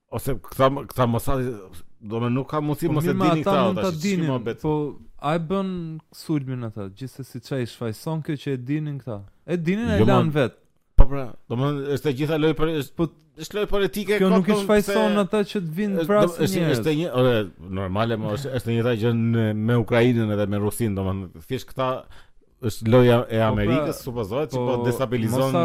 Ose këta këta Mossadi domethënë nuk ka mundësi po, mos e dini këta ata që dinin, më bet. Po ai bën sulmin ata, gjithsesi s'e shfajson kjo që e dinin këta. E dinin jo, e lan vet. Po pra, domethënë është e gjitha loj për është po është loj politike kjo nuk e shfajson se... ata që të vinë vrasin është, njerëz. Është një, ore, normale është është një gjë me Ukrainën edhe me Rusinë, domethënë thjesht këta është loja e po, pra, Amerikës, pra, supozohet që po, po destabilizon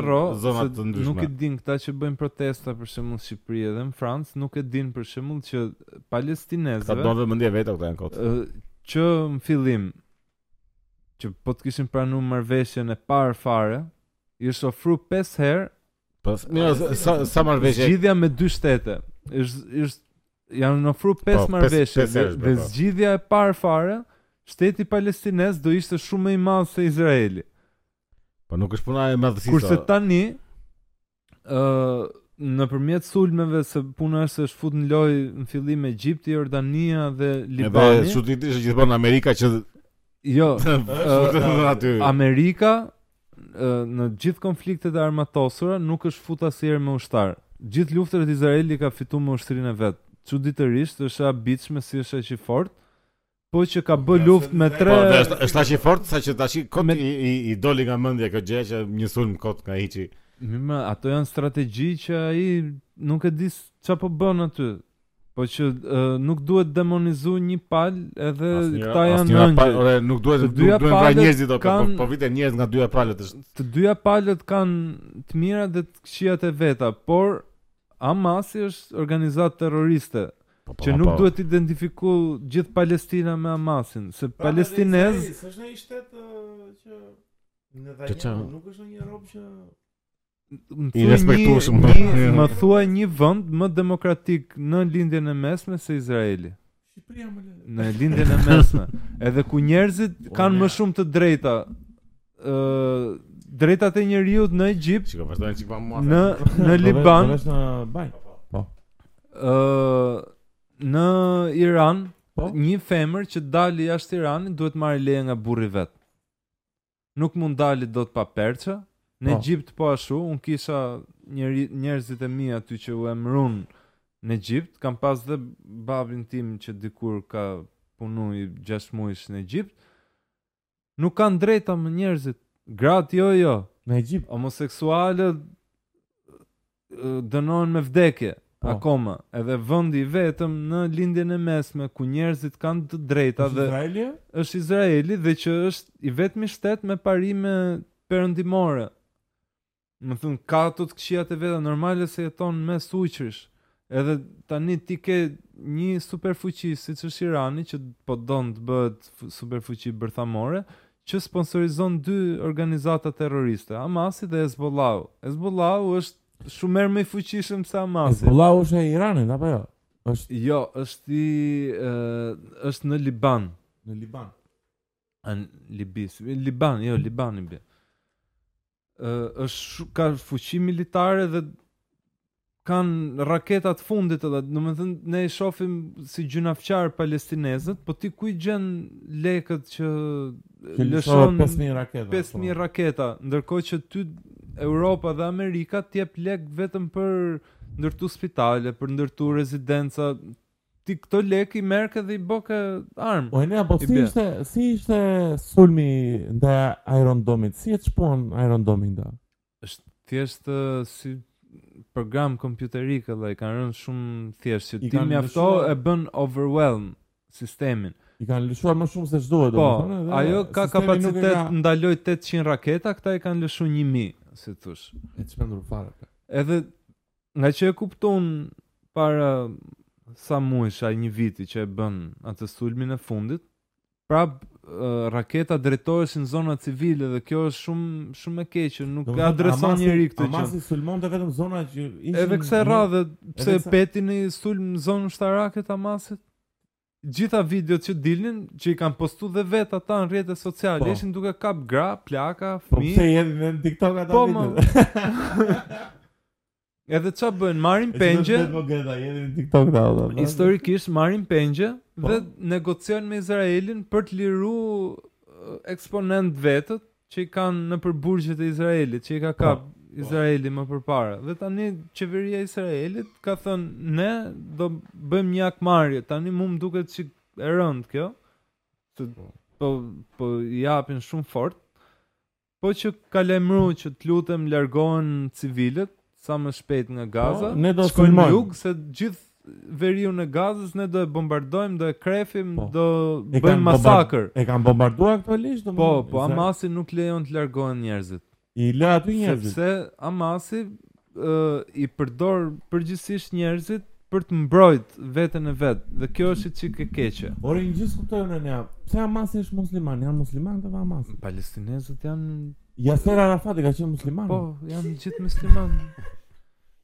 zona të ndryshme. Nuk e din këta që bëjnë protesta për shembull në Shqipëri edhe në Francë, nuk e din për shembull që palestinezëve Ata donë vëmendje vetë këta janë kot. Që në fillim që po të kishin pranuar marrëveshjen e parë fare, i është ofru 5 herë. Po, mirë, sa sa marrëveshje? Zgjidhja me dy shtete. Është është Janë ofru 5 po, marrëveshje dhe, dhe po. zgjidhja e parë fare, shteti palestinez do ishte shumë më i madhë se Izraeli. Po nuk është puna e madhësisë. Kurse o... tani, uh, nëpërmjet sulmeve se puna është është fut në loj në fillim Egjipti, Jordania dhe Libani. Edhe, shutit ishte gjithë Amerika që... Jo, uh, Amerika në gjithë konfliktet e armatosura nuk është fut asnjëherë me ushtar. Gjithë luftërat Izraeli i ka fitu me ushtrinë e vet. Çuditërisht është e habitshme si është aq i fortë, po që ka bë luftë me tre Po është është aq i fortë saqë tash kot me... i, i, i doli nga mendja kjo gjë që një sulm kot nga hiçi. Më ato janë strategji që ai nuk e di çfarë po bën aty. Po që uh, nuk duhet demonizu një pal edhe asnjë, këta janë në një pal, ore, nuk duhet nuk duhet vra njerëzit do po, po vriten njerëz nga dyja palët është. Të dyja palët kanë të mirat dhe të këqijat e veta, por Hamasi është organizatë terroriste. Po, po, që nuk po. duhet të identifiku gjithë Palestina me Hamasin, se pra, palestinez është një shtet që ndaj nuk është një rob që I respektueshëm. Më thuaj një vend më demokratik në Lindjen e Mesme se Izraeli. Shqipëria më lënë. Në Lindjen e Mesme, edhe ku njerëzit kanë më shumë të drejta. ë drejtat e njeriut në Egjipt, Çka vazhdon çik pa mua. në në Liban, Po në Liban. ë në Iran, Po. një femër që dali jashtë Iranit duhet marrë leje nga burri i vet. nuk mund dali dot pa perçe. Në po. Egjipt po ashtu, un kisha njerë njerëzit e mi aty që u emrun në Egjipt, kam pas dhe babin tim që dikur ka punu një 6 mujsh në Egjipt. Nuk kanë drejta më njerëzit. Gratë jo jo. Në Egjipt homoseksualët dënohen me vdekje po. akoma, edhe vendi i vetëm në lindjen e mesme ku njerëzit kanë të drejta dhe Izraeli? është Izraeli dhe që është i vetmi shtet me parime perëndimore. Domethën ka ato të këqijat e veta normale se jeton mes ujqrish. Edhe tani ti ke një superfuqi siç është Irani që po don të bëhet superfuqi bërthamore, që sponsorizon dy organizata terroriste, Hamasi dhe Hezbollahu. Hezbollahu është shumë më herë më i fuqishëm se Hamasi. Hezbollahu është e Iranit, apo jo? Është... Jo, është i... është në Liban. Në Liban. Në Libi. Liban, jo, Liban i bie. është ka fuqi militare dhe kanë raketat e fundit edhe, domethënë ne i shofim si gjynafqarë palestinezët, po ti ku i gjen lekët që lëshon 5000 raketa, 5000 po. raketa, ndërkohë që ty Europa dhe Amerika të jep lek vetëm për ndërtu spitale, për ndërtu rezidenca, Ti këto lek i merrke dhe i bëke armë. Po apo si ishte, si ishte sulmi ndaj Iron Domit? Si e shpuan Iron Domi nda? Është thjesht si program kompjuterik edhe i kanë rënë shumë thjesht që ti mjafto e bën overwhelm sistemin. I kanë lëshuar më shumë se ç'duhet, po, domethënë. Po, ajo ka kapacitet ka... ndalojë 800 raketa, këta i kanë lëshuar 1000, si të thush. E çmendur fare. Edhe Ngaqë e kupton para sa muajsh a një viti që e bënë atë sulmin e fundit, prap raketa drejtoheshin në zona civile dhe kjo është shumë shumë e keqe, nuk e adreson njeri këtë gjë. Hamasi sulmonte vetëm zona që ishin Edhe kësaj radhe, pse pe ti një sulm në zonë ushtarake të Hamasit? gjitha videot që dilnin që i kanë postu dhe vetë ata në rrjetet sociale, po. ishin duke kap gra, plaka, po, fëmijë. Po pse janë në TikTok ata po, videot? Edhe ça bëjnë, marrin pengje. Po gjeta, jemi në TikTok ata. Historikisht marrin pengje po. dhe negociojnë me Izraelin për të liru eksponentët e vet që i kanë nëpër burgjet e Izraelit, që i ka po, kap po. Izraeli më përpara. Dhe tani qeveria e Izraelit ka thënë ne do bëjmë një hakmarrje. Tani mua më duket si e rëndë kjo. Se po. po i japin shumë fort. Po që ka lajmëru që të lutem largohen civilët, sa më shpejt nga Gaza, ne do të shkojmë në jug se gjithë veriun e Gazës ne do e bombardojmë, do e krefim, po. do bëjmë masakër. E kanë bombarduar aktualisht do Po, po Hamasi nuk lejon të largohen njerëzit. I lë aty njerëzit. Sepse Hamasi uh, i përdor përgjithësisht njerëzit për të mbrojt veten e vet dhe kjo është një çik e keqe. Ore një gjë s'kuptoj unë. Pse Hamasi është musliman? Janë muslimanë ata Hamasi. Palestinezët janë Yasser Arafat ka qenë musliman. Po, janë gjithë musliman.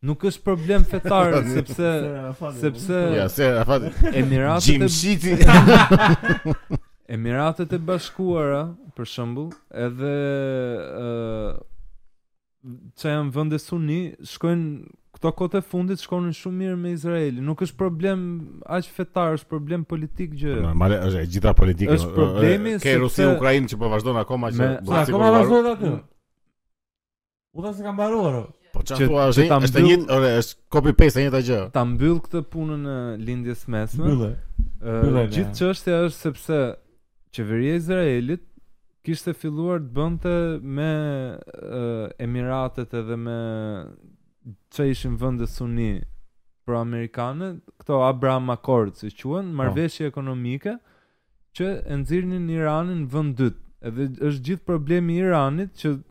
Nuk është problem fetar sepse sepse Yasser Arafat Emiratet e Emiratet e Bashkuara për shembull edhe ë uh, ca janë vende suni shkojnë Këto kohët e fundit shkonin shumë mirë me Izraelin. Nuk është problem aq fetar, është problem politik gjë. Po normale është e gjitha politika. Është problemi se ke Rusi Ukrainën që po vazhdon akoma që po po akoma vazhdon aty. U tha se ka mbaruar. Po çfarë thua është një është një ore është copy paste e njëjta gjë. Ta mbyll këtë punën e lindjes mesme. Mbylle. Gjithë çështja është sepse Qeveria e Izraelit kishte filluar të bënte me uh, Emiratet edhe me ca ishin vënde suni pro amerikane, këto Abraham Accords i quen, po. marrëveshje oh. ekonomike, që e nxirrnin Iranin vënd dytë. Edhe është gjithë problemi i Iranit që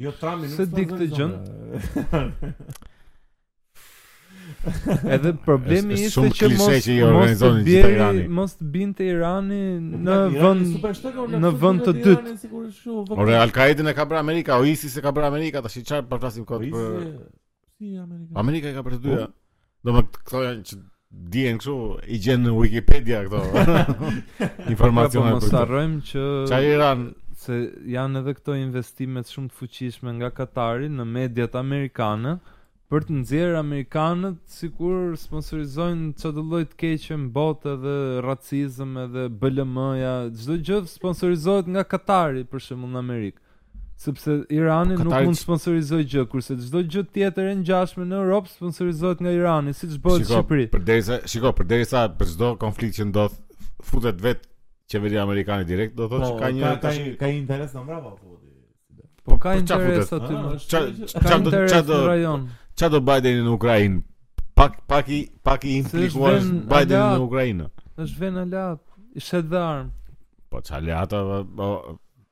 Jo Trumpi nuk di këtë gjë. Edhe problemi ishte shumë që mos që i organizonte Irani. Mos të binte Irani në vend në vend të dytë. Ore Al-Qaedan e ka bërë Amerika, o ISIS e ka bërë Amerika, tash çfarë po flasim kot për Si Amerika? Amerika ka për të dyja. Domethënë këto janë që dihen kështu, i gjen në Wikipedia këto. Informacione për. Po mos harrojmë që Çaj Iran se janë edhe këto investimet shumë të fuqishme nga Katari në mediat amerikane për të nxjerrë amerikanët sikur sponsorizojnë çdo lloj të keqe në botë edhe racizëm edhe BLM-ja, çdo gjë sponsorizohet nga Katari për shembull në Amerikë. Sepse Irani nuk mund të sponsorizojë gjë, kurse çdo gjë tjetër e ngjashme në Europë sponsorizohet nga Irani, siç bëhet në Shqipëri. Përderisa, shiko, përderisa për çdo konflikt që ndodh futet vet qeveria amerikane direkt, do thotë po, që ka një ka, ka, interes në mbrapa po. Po ka interes aty, ka interes në rajon. Çfarë do Bideni në Ukrainë? Pak pak i pak i implikuar Bideni në Ukrainë. Është vënë alat, i shet dhe armë. Po ça lë ata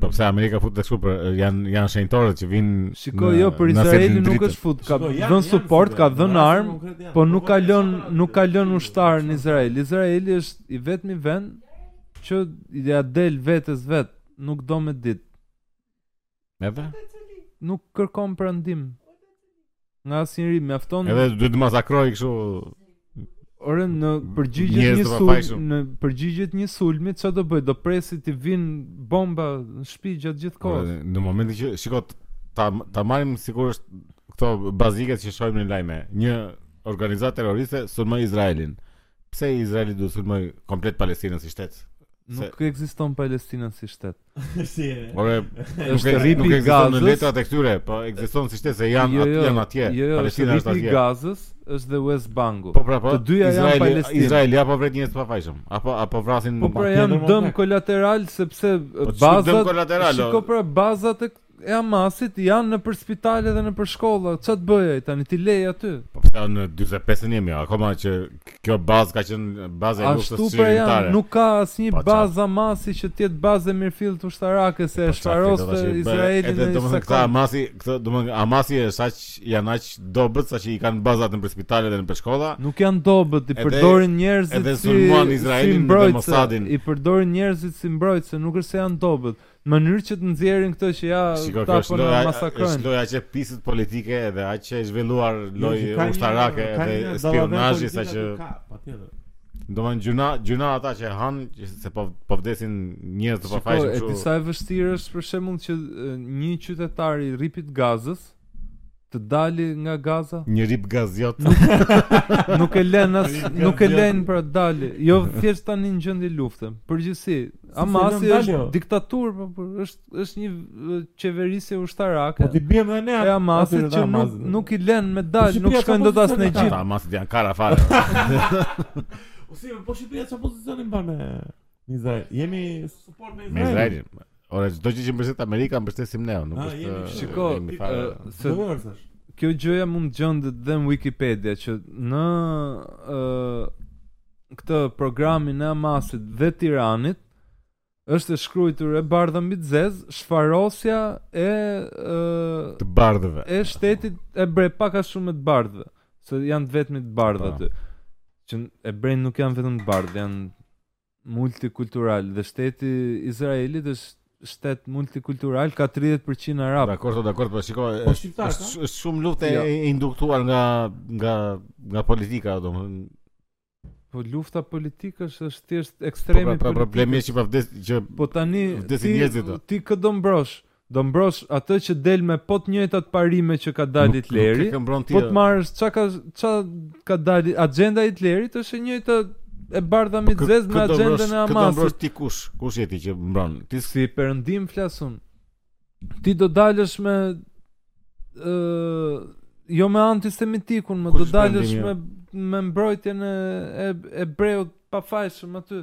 Po pse Amerika fut tek super, janë janë shenjtorët që vijnë. Shiko, jo për Izraelin nuk është fut, ka dhën support, ka dhën armë, po nuk ka lën, nuk ka lën ushtar në Izrael. Izraeli është i vetmi vend që ia del vetes vet, nuk do me dit. Edhe? Nuk kërkon prandim. Nga asnjeri mjafton. Edhe duhet të masakroj kështu. Ore në përgjigje të një sulm, në përgjigje të një sulmi, çfarë do bëj? Do presi t'i vin bomba në shtëpi gjatë gjithë kohës. Në momentin që shiko ta ta marrim sikur është këto baziket që shohim në lajme. Një organizatë terroriste sulmoi Izraelin. Pse Izraeli do sulmoj komplet Palestinën si shtet? Nuk ekziston Palestina si shtet. Si e. Ore, është rripi nuk ekziston në letrat e këtyre, po ekziston si shtet se janë jo, jo, janë atje. Jo, jo, është rripi i Gazës, është dhe West Banku. Po pra, po. Të dyja Izraeli, janë Palestinë. Izraeli apo vret njerëz të pafajshëm, apo apo vrasin po, pra, janë dëm kolateral sepse po, bazat dëm kolateral. Shiko pra bazat e e Hamasit janë nëpër spitale dhe nëpër shkolla, ça të bëjë tani, t'i lejë aty. Po përta në 25 jemi, akoma që kjo bazë ka qenë bazë e luftës që pra janë, nuk ka asnjë po, bazë Hamasi që të jetë bazë e mirëfilltë ushtarake, se po, e shfaroste Izraeli në një sekond. Këta Hamasi, këta, domethënë, Hamasi është aq, janë aq dobët, sa që i kanë bazat nëpër spitale dhe nëpër shkolla. Nuk janë dobët, i përdorin njerëzit si, si mbrojtëse, i përdorin njerëzit si mbrojtëse, nuk është se janë dobët. Në mënyrë që të nxjerrin këtë që ja Shiko, ta po na masakrojnë. Është lojë aq e pisët politike dhe aq e zhvilluar jo, lojë ushtarake dhe spionazhi sa që patjetër. Domethënë gjynah, gjynah ata që e han se po po vdesin njerëz të pafajshëm kështu. E di sa e vështirë është për shembull që një qytetar i rripit të Gazës të dali nga Gaza. Një rip gaziot. Nuk, nuk e lën as, nuk e lën për të dalë. Jo thjesht tani në gjendje lufte. Në përgjithësi, Hamasi është jo. diktaturë, po, po është është një qeverisje ushtarake. Po ti bie më ne. Janë Hamasi që nuk nuk i lën me dal, po, nuk shkojnë dot as në Egjipt. Hamasi janë kara fare. Ose po Shqipja çfarë pozicioni mban me Izrael. Jemi support me Izrael. Izrael. Ora, çdo gjë që mbështet Amerika, mbështesim ne, nuk është. Jemi shiko, se vërtesh. Kjo gjëja mund të gjendet dhe në Wikipedia që në ë këtë programin e Hamasit dhe të Iranit është e shkruajtur e bardha mbi të zez, shfarosja e e të bardhëve. E shtetit hebre pak a shumë të bardhëve, se janë të vetmit të bardhë po. aty. Që hebre nuk janë vetëm të bardhë, janë multikultural dhe shteti i Izraelit është shtet multikultural ka 30% arab. Dakor, dakor, po shiko, po, është është shumë luftë jo. e induktuar nga nga nga politika, domethënë Po lufta politike është është thjesht po, ekstremi pra, pra, politik. Po problemi është që po vdesin që po tani vdesin njerëzit. Ti kë do mbrosh? Do mbrosh atë që del me po të njëjtat parime që ka dalë Hitleri, po të marrësh ça ka ça ka dalë agjenda e Hitlerit është e njëjta e bardha me të zezë me agjendën e Hamasit. Kë do mbrosh ti kush? Kush je ti që mbron? Ti si perëndim flasun. Ti do dalësh me ë jo me antisemitikun, ti do dalësh me me mbrojtjen e e, hebreut të pafajshëm aty.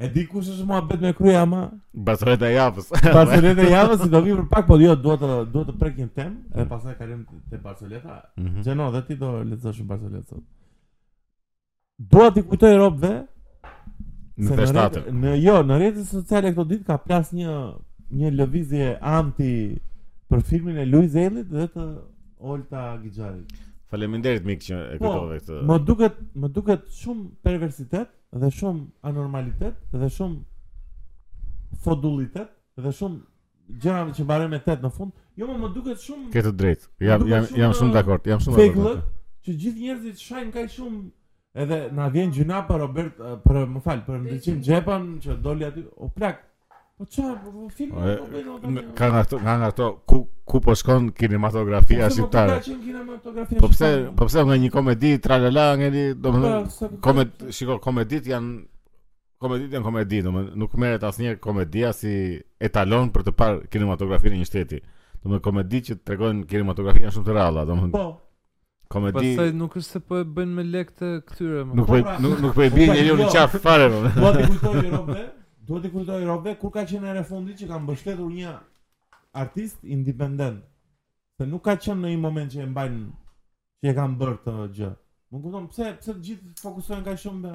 E di kush është muhabeti më kryesor ama? Barsoleta e javës. Barsoleta e javës do vi për pak, po jo, duhet të duhet të prek një temë, edhe mm. pastaj kalojmë te barsoleta. Mm -hmm. Gjeno, dhe ti do lexosh barsoleta sot. Dua të kujtoj robëve në festatë. Në jo, në rrjetet sociale këto ditë ka plas një një lëvizje anti për filmin e Luiz Ejllit dhe të Olta Gixharit. Faleminderit mik që e po, kujtove këtë. Po, më duket më duket shumë perversitet dhe shumë anormalitet dhe shumë fodullitet dhe shumë gjëra që mbarojnë me tet në fund. Jo, më duket shumë Ke të drejtë. Jam jam jam shumë dakord, jam shumë dakord. Që gjithë njerëzit shajnë kaq shumë edhe na vjen gjynah për Robert për më fal për Ndriçim Xhepën që doli aty o plak Po çfarë, po, po film po po bëjnë ata. Në- Ka nga këto, nga nga këto ku ku po shkon kinematografia Pse, po, shqiptare. ku ka qenë kinematografia Po pse, shqiptare? po pse nga një komedi tralala ngeli, Po, domethënë se po ko- komedi, shiko, komeditë janë komeditë janë komedi, domethënë nuk merret asnjë komedia si etalon për të parë kinematografinë e një shteti. Domethënë komedi që tregojnë kinematografinë janë shumë të rralla, domethënë Po. Komedi. Pastaj nuk është se po e bëjnë me lekë të këtyre më. Nuk po pra, nuk nuk po e bie pra, njeriu në jo. qafë fare më. Po. Dua t'i kujtoj robve, dua t'i kujtoj robve kur ka qenë hera e fundit që kanë mbështetur një artist independent. Se nuk ka qenë në një moment që e mbajnë që e kanë bërë këtë gjë. Më kupton pse pse të gjithë fokusohen kaq shumë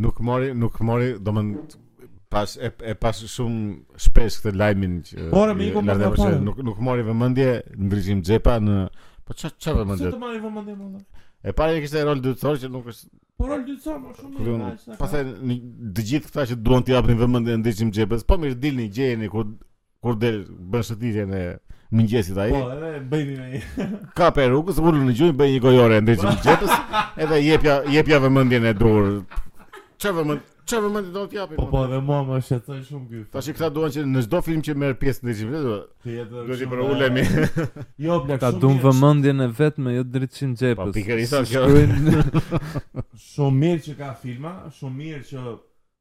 Nuk mori, nuk mori, domethënë e pashë, e pashë shumë shpesh këtë lajmin që Ora, me ikon pas para. Nuk nuk mori vëmendje Ndriçim Xhepa në po ç'a ç'a vëmendje. Çfarë të marrë vëmendje më vonë? E para e kishte rol dytësor që nuk është Po rol dytësor më shumë i dashur. Pastaj të gjithë këta që duan t'i japin vëmendje Ndriçim Xhepës, po mirë dilni gjeni kur kur del bën shëtitjen e mëngjesit ai. Po, edhe bëjni me një. Kape rrugës, ulu në gjunjë, bëj një gojore Ndriçim Xhepës, edhe jepja jepja vëmendjen e dur. Çfarë vëmend? Çfarë vëmend do t'i japim? Po po, dhe mua më shqetësoi shumë ky. Tash këta duan që në çdo film që merr pjesë Ndriçimi, do të jetë do të përulemi. Jo, vlla, kta dun vëmendjen e vet, më, jo të Ndriçim Xhepës. Po pikërisht kjo. Shumë mirë që ka filma, shumë mirë që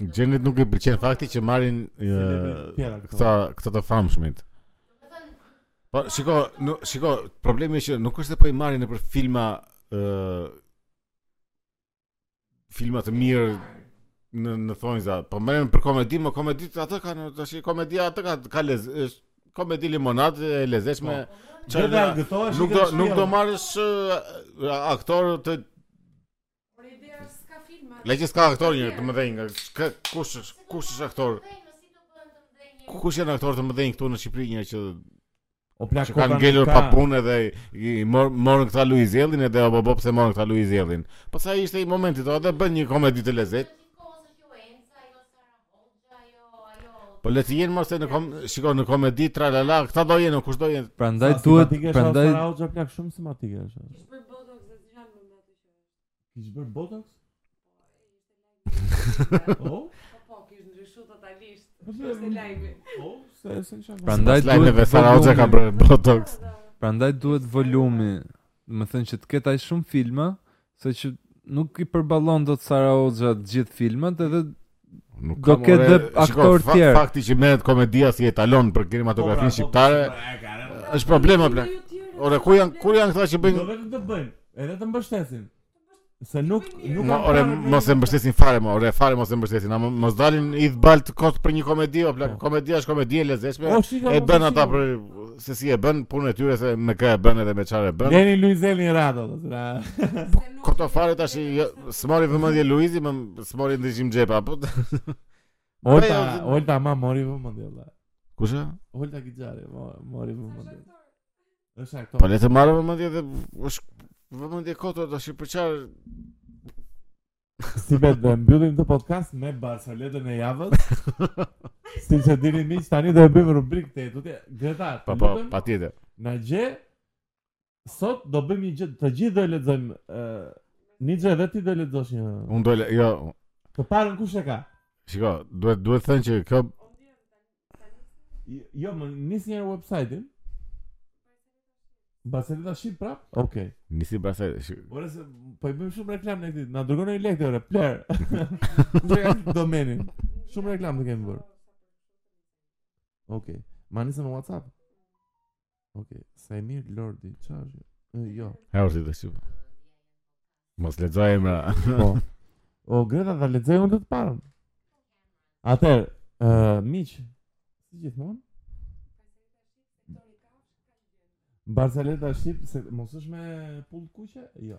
Xhenit nuk i pëlqen fakti që marrin këta këta të famshmit. Po shiko, mo, shiko, problemi është që nuk është se po i marrin nëpër filma ë uh, filma të mirë në në thonjza, po merren për komedi, mo komeditë atë kanë, tash komedia atë ka ka lez, është komedi limonadë e lezetshme. Po, nuk do nuk do marrësh aktorë të Le që s'ka aktorë të mëdhenj nga kë kush është kush është aktor? Ku kush janë aktorë të mëdhenj këtu në Shqipëri një që o plak ka ngelur pa punë dhe i mor morën këta Luiz Ejllin edhe apo po pse morën këta Luiz Ejllin. Po se ishte i momentit atë dhe bën një komedi të lezet. Po le të jenë mo se unë kur shikoj në komedi tra la la këta do jenë kush do jenë. Prandaj duhet Sara Hoxha plak shumë simpatike është. Kish bërë botox? Po, po, kish ndryshuar totalisht. Po, se është lajmi. Po, se është në shakë. Prandaj duhet edhe Sara Hoxha ka bërë botox. Prandaj duhet volumi. Domethënë që të ketë aq shumë filma, se që nuk i përballon dot Sara Hoxha të gjithë filmat edhe Nuk do ketë dhe aktorë të tjerë. Fakti që merret komedia si etalon për kinematografinë po, shqiptare po, është problem apo? Ore ku janë ku janë këta që bëjnë? Do vetëm të bëjnë, edhe të mbështesin. Se nuk nuk mo, ore, mos e mbështesin fare mo, ore fare mos e mbështesin, ama mos t'i hedhin baltë kot për një komedi, o plak, po. komedia është komedi e lezetshme. Po, e bën ata për se si e bën punën e tyre se me kë e bën edhe me çfarë e bën. Lëre Luiz Ejllin Rado. Po, kot fare tash jo, s'mori vëmendje Luizi, mo s'mori Ndriçim Xhepa, po. Olta, jo, Olta mo mori vëmendje valla. Kush është? Olta Gixhari, mori vëmendje. Është aktore. Po le të marrë vëmendje dhe është vëmendje kot tash për çfarë Si edhe e mbyllim këtë podcast me barcaletën e javës Siç e dini miq tani do e bëjmë rubrikë të re këtu Greta, të pa, lutem Patjetër Dëgjo Sot do bëjmë një gjë Të gjithë do e lexojmë uh, Një gjë dhe ti do e lexosh një Unë do e lexoj Jo Të parën kush e ka Shiko, duhet, duhet thënë që kjo Jo, më nis një website-in. Barcaleta shqip prapë? Okej. Okay. Nisi barcalet. Shi... Ore se po i bëjmë shumë reklamë ne këtij. Na dërgo ndonjë lekë ore ti ose ble. Ne jam domenin. Shumë reklamë të kemi bërë. Okej. Okay. Ma nise në WhatsApp. Okej, okay. Saimir Lordi, çfarë është? Uh, jo. Ha ose të shih. Mos lexoj emra. po. O Greta, ta lexoj unë të të parën. Atëherë, uh, miq, si gjithmonë? Barcaleta shqip, se mos është me pullë të kuqe? Jo.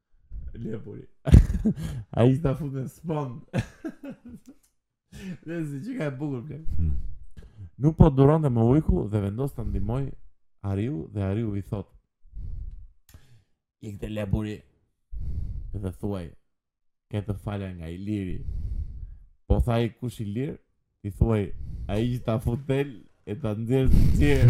Lepuri. Ai ta fut në spam. Dhe si që ka e bukur plek. Hmm. Nuk po duron dot më ujku dhe vendos ta ndihmojë Ariu dhe Ariu i thot. Ik te lepuri. Dhe thuaj. Ke të fala nga Iliri. Po tha ai kush Ilir, i thuaj, ai që ta fut e ta nxjerr të tjerë.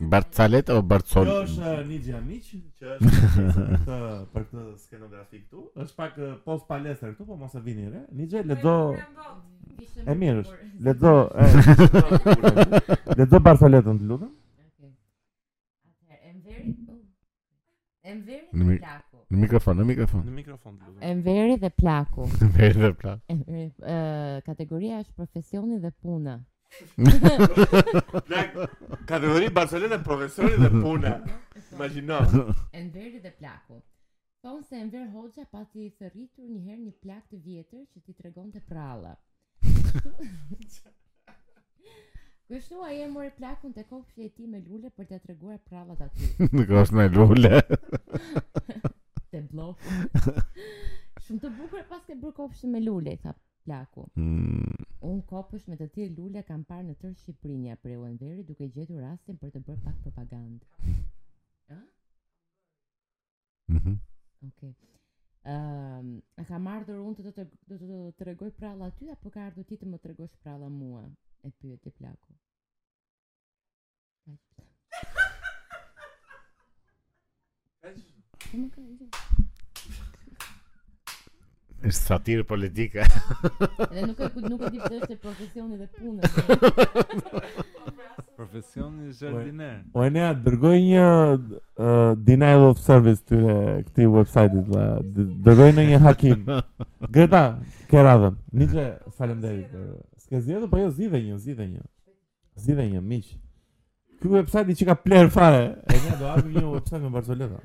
Barcaletë o Barcol. Kjo është uh, një gjë Miq që është për këtë për këtë skenografi këtu. Është pak uh, post palestra këtu, po mos e vini re. Një gjë lexo. E mirë është. Lexo. Lexo barcaletën, të lutem. Enveri dhe plaku. Në mikrofon, në mikrofon. Në mikrofon. Enveri dhe plaku. Enveri dhe plaku. Kategoria është profesioni dhe puna. Kategori barcaletash profesioni dhe puna. Imagjino. Enveri dhe plaku. Thonë se Enver Hoxha pati thërritur një herë një plak të vjetër që t'i tregonte pralla. Kështu ai e mori plakun te kopshti i tij me lule për t'ia treguar prallat aty. Në kopshtin me lule. te blok. Shumë të bukur paske bërë kopshtin me lule, tha plaku. Mm. Unë kopësht me të tillë lule kam parë në tërë Shqipërinë ia preu Enveri duke gjetur rastin për të bërë pak propagandë. Ë? Mhm. Mm Okej. Okay. Ehm, um, a kam ardhur unë të të të të tregoj pralla ty apo ke ardhur ti të më tregosh pralla mua? E pyeti plaku. Ai. Ai. Është satirë politike. Edhe nuk e nuk e di pse është profesioni dhe puna. Profesioni i jardiner. Po ne a dërgoj një uh, denial of service ty në këtë website la. Dërgoji një hakim. Greta, ke radhën. Nice, faleminderit. S'ke zgjedhë, po jo zgjidhe një, zgjidhe një. Zgjidhe një miq. Ky website qenka plehrë fare. E ne do hapim një website me barcaleta.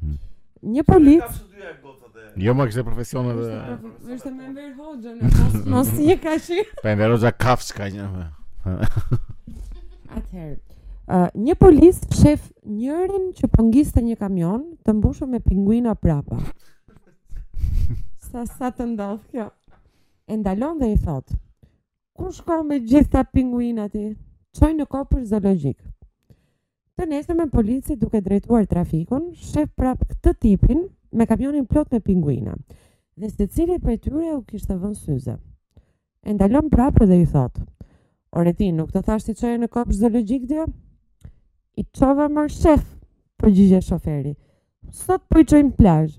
Hmm. Një polic. Jo më kishte profesion edhe. Ishte me Enver Hoxhën, mos si e ka shi. Po Enver Hoxha kafsh ka një. Atëherë, uh, një polic shef njërin që po ngiste një kamion të mbushur me pinguina prapa. Sa sa të ndodh kjo? E ndalon dhe i thot: "Ku shkon me gjithë ata pinguina ti? Çoji në kopsht zoologjik." Të nesërmen polici duke drejtuar trafikun sheh prap këtë tipin me kamionin plot me pinguina. Dhe secili prej tyre u kishte vënë syze. E ndalon prapë dhe i thotë: "Ore ti, nuk të thashë t'i çoje në kopsht zoologjik dje?" I çova mor shef, përgjigjet shoferi. Sot po i çojmë në plazh.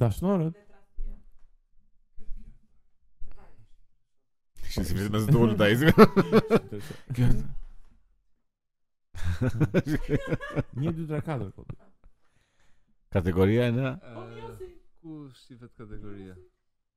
Dashnorët. Kështë si për sh me zë dole të ajzime Një, dy, tre, katër po. Kategoria e në? Po, ku shqitet kategoria?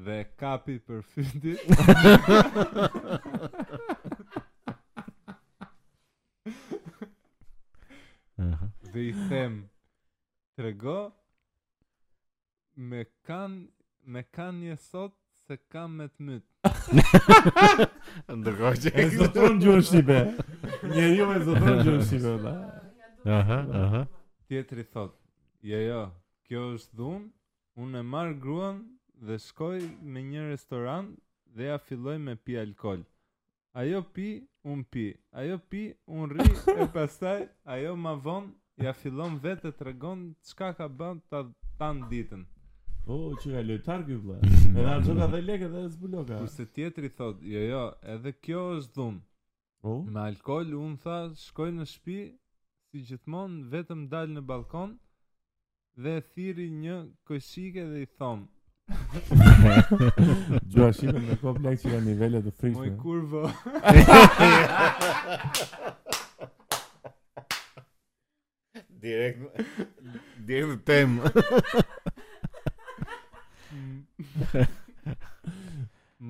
Dhe e kapi për fytit. Aha. Dhe i them, trego me kan me kan je sot se kam me të myt. Ndërkohë që E zotron gjuhën shqipe. Njeriu e zotron gjuhën shqipe. valla. Aha, aha. Tjetri thotë, jo jo, kjo është dhunë, Unë e marr gruan dhe shkoj në një restoran dhe ja filloj me pi alkool. Ajo pi, unë pi, ajo pi, unë rri e pastaj ajo ma vonë ja fillon vetë e tregon çka ka bë ta tan ditën. Po, oh, qenka lojtar ky vëlla. Edhe harxhoka dhe lekë dhe zbuloka. Kurse tjetri thotë, "Jo, jo, edhe kjo është dhunë." Oh. Me alkohol unë tha shkoj në shpi si gjithmonë vetëm dal në balkon dhe thirri një kojshike dhe i thom. Do a shihim në kop lek që ka nivele të frikshme. Moj kurvo. direkt direkt në temë.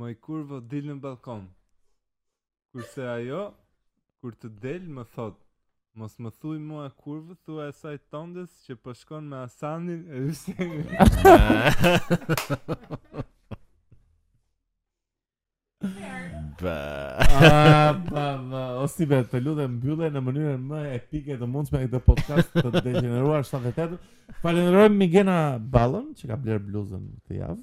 Moj kurvo dil në balkon. Kurse ajo kur të del më thotë, mos më thuj mua kurvë, thuaj asaj tondes që po shkon me Asanin e Hysenin. Ba. Ah, ba, ba. O si be, të lutem mbylle në mënyrën më epike të mundshme këtë podcast të degjeneruar 78. Falenderojmë Migena Ballën që ka bler bluzën këtë javë.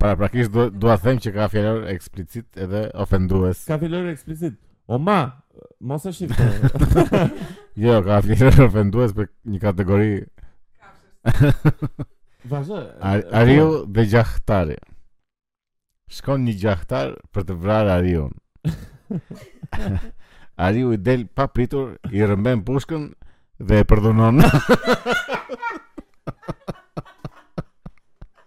Paraprakisht dua ta them që ka fjalor eksplicit edhe ofendues. Ka fjalor eksplicit. O ma, mos e shif ti. jo, ka fjalor ofendues për një kategori. Vazhdo. Ariu dhe gjahtari. Shkon një gjahtar për të vrarë ariun. Ariu i del papritur, i rrëmben pushkën dhe e përdhunon.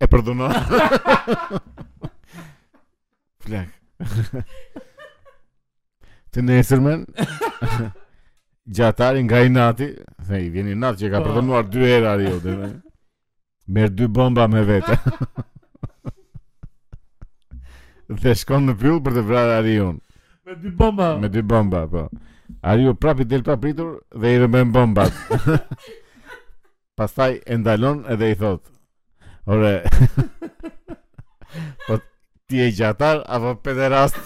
E përdhunon. Plak. Të nesërmen gjahtari nga inati dhe i vjen inat që e ka, po, përdhunuar dy herë ariu, dhe merr dy bomba me vete Dhe shkon në pyll për të vrarë ariun Me dy bomba Me dy bomba, po. Ariu prapë i del papritur dhe i rrëmben bombat Pastaj e ndalon edhe i thotë: Ore po ti je gjahtar apo pederast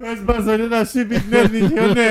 Është barcoleta shqipit në një një një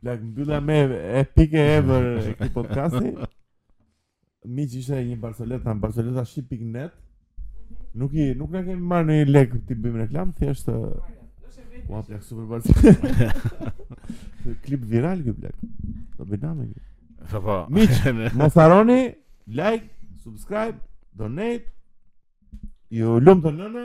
Plak mbyllja më epike ever e këtij podcasti. Mirë që ishte një barcoletë, barcoleta shqip pikë net. Nuk i nuk i kemi marrë ndonjë lek t'i bëjmë reklamë, thjesht ë, ua plak super barcoleta. Ky Klip viral ky plak. Do bëjë namin ky. Po po. Miq, mos harroni like, subscribe, donate. Ju lumtë nëna.